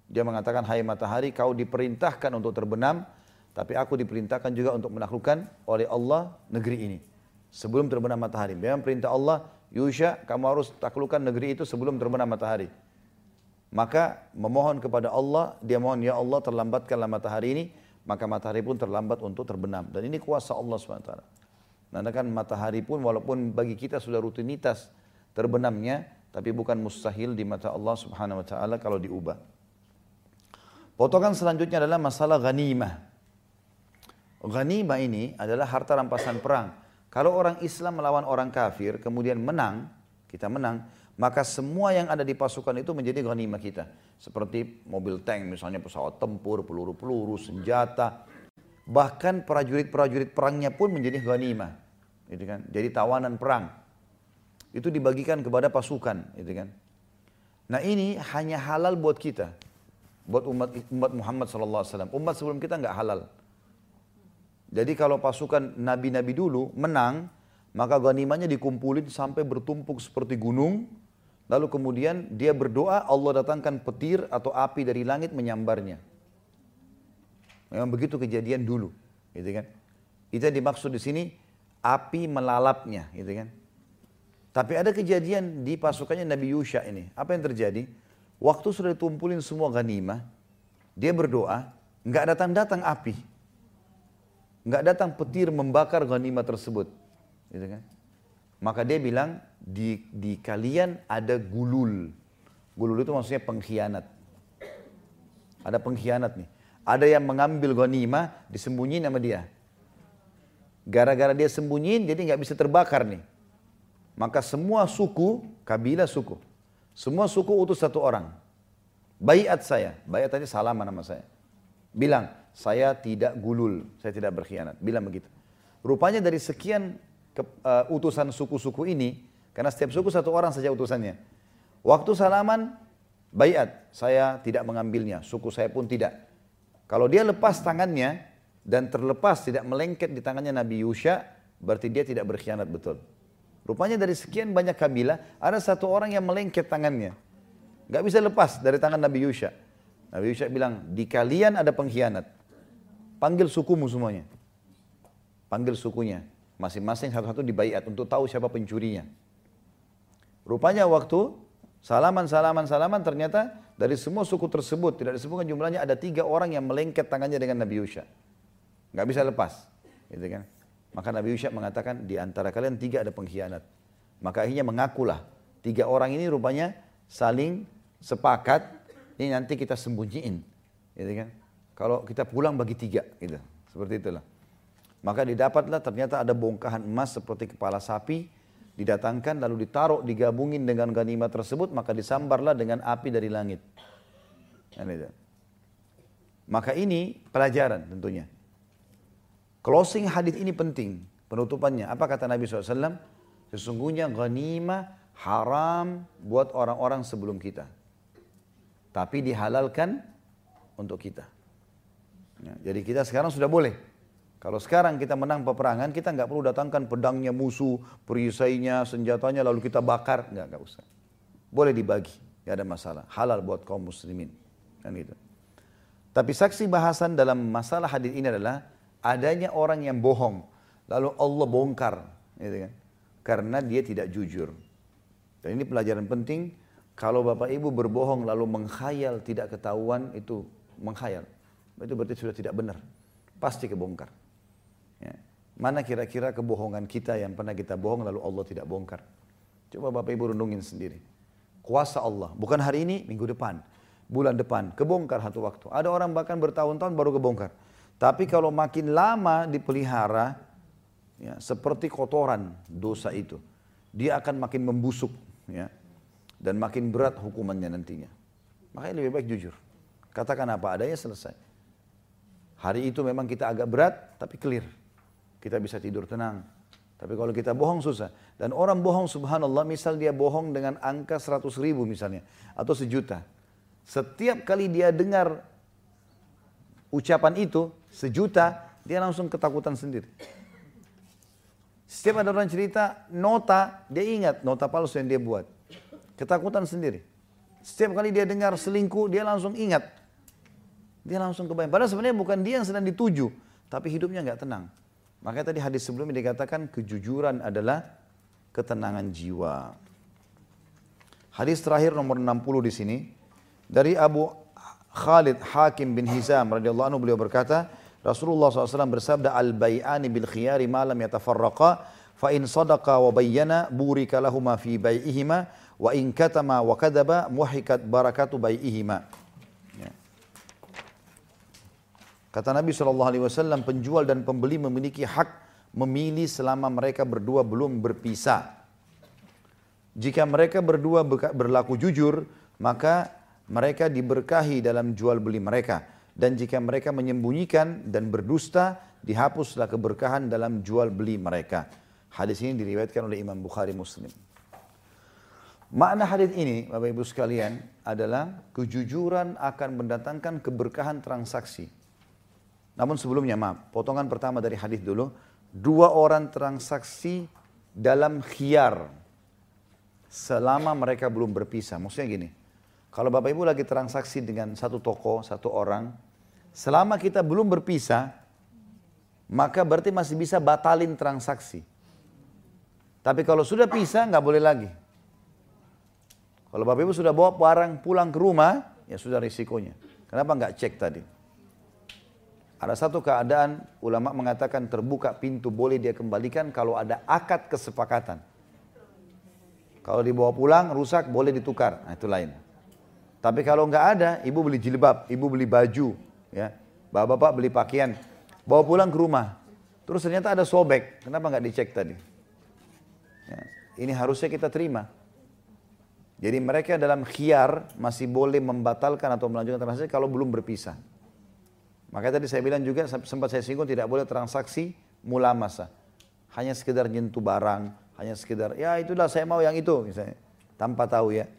Dia mengatakan, hai matahari kau diperintahkan untuk terbenam, tapi aku diperintahkan juga untuk menaklukkan oleh Allah negeri ini sebelum terbenam matahari. Memang perintah Allah, Yusha, kamu harus taklukkan negeri itu sebelum terbenam matahari. Maka memohon kepada Allah, dia mohon, ya Allah terlambatkanlah matahari ini, maka matahari pun terlambat untuk terbenam. Dan ini kuasa Allah SWT. Karena kan matahari pun walaupun bagi kita sudah rutinitas terbenamnya, tapi bukan mustahil di mata Allah Subhanahu wa taala kalau diubah. Potongan selanjutnya adalah masalah ghanimah. Ghanimah ini adalah harta rampasan perang kalau orang Islam melawan orang kafir, kemudian menang, kita menang, maka semua yang ada di pasukan itu menjadi ghanimah kita. Seperti mobil tank, misalnya pesawat tempur, peluru-peluru, senjata. Bahkan prajurit-prajurit perangnya pun menjadi ghanimah. Gitu kan? Jadi tawanan perang. Itu dibagikan kepada pasukan. Gitu kan? Nah ini hanya halal buat kita. Buat umat, umat Muhammad SAW. Umat sebelum kita nggak halal. Jadi kalau pasukan nabi-nabi dulu menang, maka ganimanya dikumpulin sampai bertumpuk seperti gunung. Lalu kemudian dia berdoa, Allah datangkan petir atau api dari langit menyambarnya. Memang begitu kejadian dulu, gitu kan? Itu yang dimaksud di sini api melalapnya, gitu kan? Tapi ada kejadian di pasukannya Nabi Yusha ini. Apa yang terjadi? Waktu sudah ditumpulin semua ganimah, dia berdoa, nggak datang-datang api. Nggak datang petir membakar ghanimah tersebut. Gitu kan? Maka dia bilang, di, di kalian ada gulul. Gulul itu maksudnya pengkhianat. Ada pengkhianat nih. Ada yang mengambil ghanimah disembunyiin sama dia. Gara-gara dia sembunyiin jadi nggak bisa terbakar nih. Maka semua suku, kabilah suku, semua suku utus satu orang. Bayat saya, bayat tadi salaman nama saya. Bilang, saya tidak gulul, saya tidak berkhianat. Bilang begitu. Rupanya dari sekian ke, uh, utusan suku-suku ini, karena setiap suku satu orang saja utusannya. Waktu salaman, bayat, saya tidak mengambilnya, suku saya pun tidak. Kalau dia lepas tangannya dan terlepas tidak melengket di tangannya Nabi Yusha, berarti dia tidak berkhianat betul. Rupanya dari sekian banyak kabilah, ada satu orang yang melengket tangannya. Gak bisa lepas dari tangan Nabi Yusha. Nabi Yusha bilang, di kalian ada pengkhianat. Panggil sukumu semuanya. Panggil sukunya. Masing-masing satu-satu dibayat untuk tahu siapa pencurinya. Rupanya waktu salaman, salaman, salaman ternyata dari semua suku tersebut, tidak disebutkan jumlahnya, ada tiga orang yang melengket tangannya dengan Nabi Yusha. Nggak bisa lepas. Gitu kan. Maka Nabi Yusha mengatakan, di antara kalian tiga ada pengkhianat. Maka akhirnya mengakulah. Tiga orang ini rupanya saling sepakat, ini nanti kita sembunyiin. Gitu kan. Kalau kita pulang bagi tiga, gitu. Seperti itulah. Maka didapatlah ternyata ada bongkahan emas seperti kepala sapi, didatangkan lalu ditaruh digabungin dengan ganimah tersebut maka disambarlah dengan api dari langit. Maka ini pelajaran tentunya. Closing hadis ini penting penutupannya. Apa kata Nabi SAW? Sesungguhnya ganimah haram buat orang-orang sebelum kita. Tapi dihalalkan untuk kita. Ya, jadi kita sekarang sudah boleh kalau sekarang kita menang peperangan, kita nggak perlu datangkan pedangnya musuh, perisainya, senjatanya, lalu kita bakar. Nggak, nggak usah. Boleh dibagi, nggak ada masalah. Halal buat kaum muslimin. Kan gitu. Tapi saksi bahasan dalam masalah hadis ini adalah adanya orang yang bohong. Lalu Allah bongkar. Gitu kan. Karena dia tidak jujur. Dan ini pelajaran penting. Kalau bapak ibu berbohong lalu menghayal tidak ketahuan, itu menghayal. Itu berarti sudah tidak benar. Pasti kebongkar. Ya. Mana kira-kira kebohongan kita yang pernah kita bohong lalu Allah tidak bongkar? Coba Bapak Ibu renungin sendiri. Kuasa Allah, bukan hari ini, minggu depan, bulan depan, kebongkar satu waktu. Ada orang bahkan bertahun-tahun baru kebongkar. Tapi kalau makin lama dipelihara, ya, seperti kotoran dosa itu, dia akan makin membusuk, ya, dan makin berat hukumannya nantinya. Makanya lebih baik jujur. Katakan apa adanya selesai. Hari itu memang kita agak berat, tapi clear kita bisa tidur tenang. Tapi kalau kita bohong susah. Dan orang bohong subhanallah misal dia bohong dengan angka 100 ribu misalnya. Atau sejuta. Setiap kali dia dengar ucapan itu sejuta, dia langsung ketakutan sendiri. Setiap ada orang cerita nota, dia ingat nota palsu yang dia buat. Ketakutan sendiri. Setiap kali dia dengar selingkuh, dia langsung ingat. Dia langsung kebayang. Padahal sebenarnya bukan dia yang sedang dituju, tapi hidupnya nggak tenang. Makanya tadi hadis sebelumnya dikatakan kejujuran adalah ketenangan jiwa. Hadis terakhir nomor 60 di sini dari Abu Khalid Hakim bin Hizam radhiyallahu anhu beliau berkata, Rasulullah SAW bersabda al-bai'ani bil khiyari ma lam yatafarraqa fa in sadaqa wa bayyana burika lahuma fi bai'ihima wa in katama wa kadaba muhikat barakatu bai'ihima. Kata Nabi SAW, penjual dan pembeli memiliki hak memilih selama mereka berdua belum berpisah. Jika mereka berdua berlaku jujur, maka mereka diberkahi dalam jual beli mereka. Dan jika mereka menyembunyikan dan berdusta, dihapuslah keberkahan dalam jual beli mereka. Hadis ini diriwayatkan oleh Imam Bukhari Muslim. Makna hadis ini, Bapak Ibu sekalian, adalah kejujuran akan mendatangkan keberkahan transaksi. Namun sebelumnya maaf, potongan pertama dari hadis dulu, dua orang transaksi dalam khiar selama mereka belum berpisah. Maksudnya gini, kalau Bapak Ibu lagi transaksi dengan satu toko, satu orang, selama kita belum berpisah, maka berarti masih bisa batalin transaksi. Tapi kalau sudah pisah, nggak boleh lagi. Kalau Bapak Ibu sudah bawa barang pulang ke rumah, ya sudah risikonya. Kenapa nggak cek tadi? Ada satu keadaan ulama mengatakan terbuka pintu boleh dia kembalikan kalau ada akad kesepakatan. Kalau dibawa pulang rusak boleh ditukar, nah itu lain. Tapi kalau nggak ada, ibu beli jilbab, ibu beli baju, ya, bapak-bapak beli pakaian, bawa pulang ke rumah. Terus ternyata ada sobek, kenapa nggak dicek tadi? Ya, ini harusnya kita terima. Jadi mereka dalam khiar masih boleh membatalkan atau melanjutkan transaksi kalau belum berpisah. Makanya tadi saya bilang juga sempat saya singgung tidak boleh transaksi mula masa. Hanya sekedar nyentuh barang, hanya sekedar ya itulah saya mau yang itu misalnya tanpa tahu ya.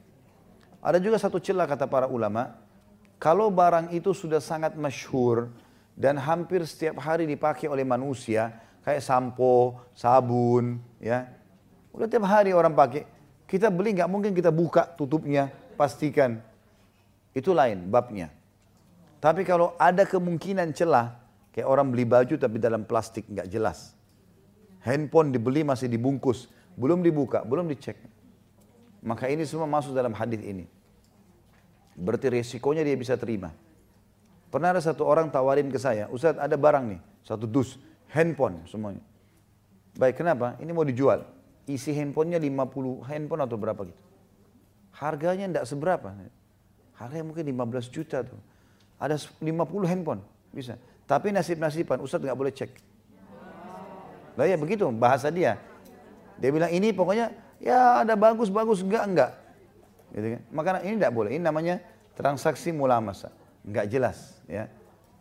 Ada juga satu celah kata para ulama, kalau barang itu sudah sangat masyhur dan hampir setiap hari dipakai oleh manusia, kayak sampo, sabun, ya. Udah tiap hari orang pakai, kita beli nggak mungkin kita buka tutupnya, pastikan. Itu lain babnya. Tapi kalau ada kemungkinan celah, kayak orang beli baju tapi dalam plastik nggak jelas. Handphone dibeli masih dibungkus, belum dibuka, belum dicek. Maka ini semua masuk dalam hadis ini. Berarti resikonya dia bisa terima. Pernah ada satu orang tawarin ke saya, Ustaz ada barang nih, satu dus, handphone semuanya. Baik, kenapa? Ini mau dijual isi handphonenya 50 handphone atau berapa gitu. Harganya tidak seberapa. Harganya mungkin 15 juta tuh. Ada 50 handphone, bisa. Tapi nasib-nasiban, Ustadz nggak boleh cek. Lah ya begitu bahasa dia. Dia bilang ini pokoknya ya ada bagus-bagus enggak enggak. Gitu kan? Maka ini tidak boleh. Ini namanya transaksi mula masa. Enggak jelas ya.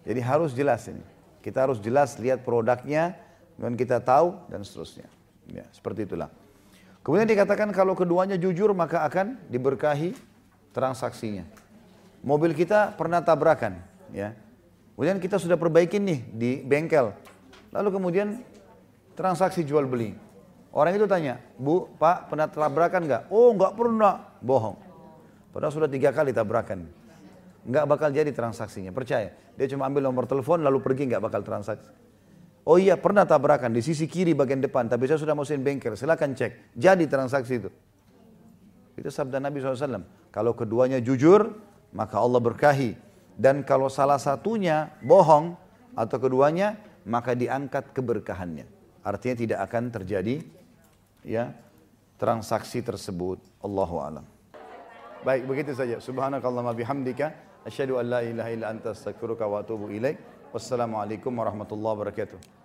Jadi harus jelas ini. Kita harus jelas lihat produknya dan kita tahu dan seterusnya. Ya, seperti itulah. Kemudian dikatakan kalau keduanya jujur maka akan diberkahi transaksinya. Mobil kita pernah tabrakan, ya. Kemudian kita sudah perbaikin nih di bengkel. Lalu kemudian transaksi jual beli. Orang itu tanya, Bu, Pak, pernah tabrakan nggak? Oh, nggak pernah. Bohong. Padahal sudah tiga kali tabrakan. Nggak bakal jadi transaksinya, percaya. Dia cuma ambil nomor telepon lalu pergi nggak bakal transaksi. Oh iya pernah tabrakan di sisi kiri bagian depan, tapi saya sudah masukin bengkel, silakan cek. Jadi transaksi itu. Itu sabda Nabi SAW. Kalau keduanya jujur, maka Allah berkahi. Dan kalau salah satunya bohong atau keduanya, maka diangkat keberkahannya. Artinya tidak akan terjadi ya transaksi tersebut. Allahu alam. Baik, begitu saja. Subhanakallahumma bihamdika asyhadu an la ilaha illa anta astaghfiruka wa atubu ilaik. Wassalamualaikum warahmatullahi wabarakatuh.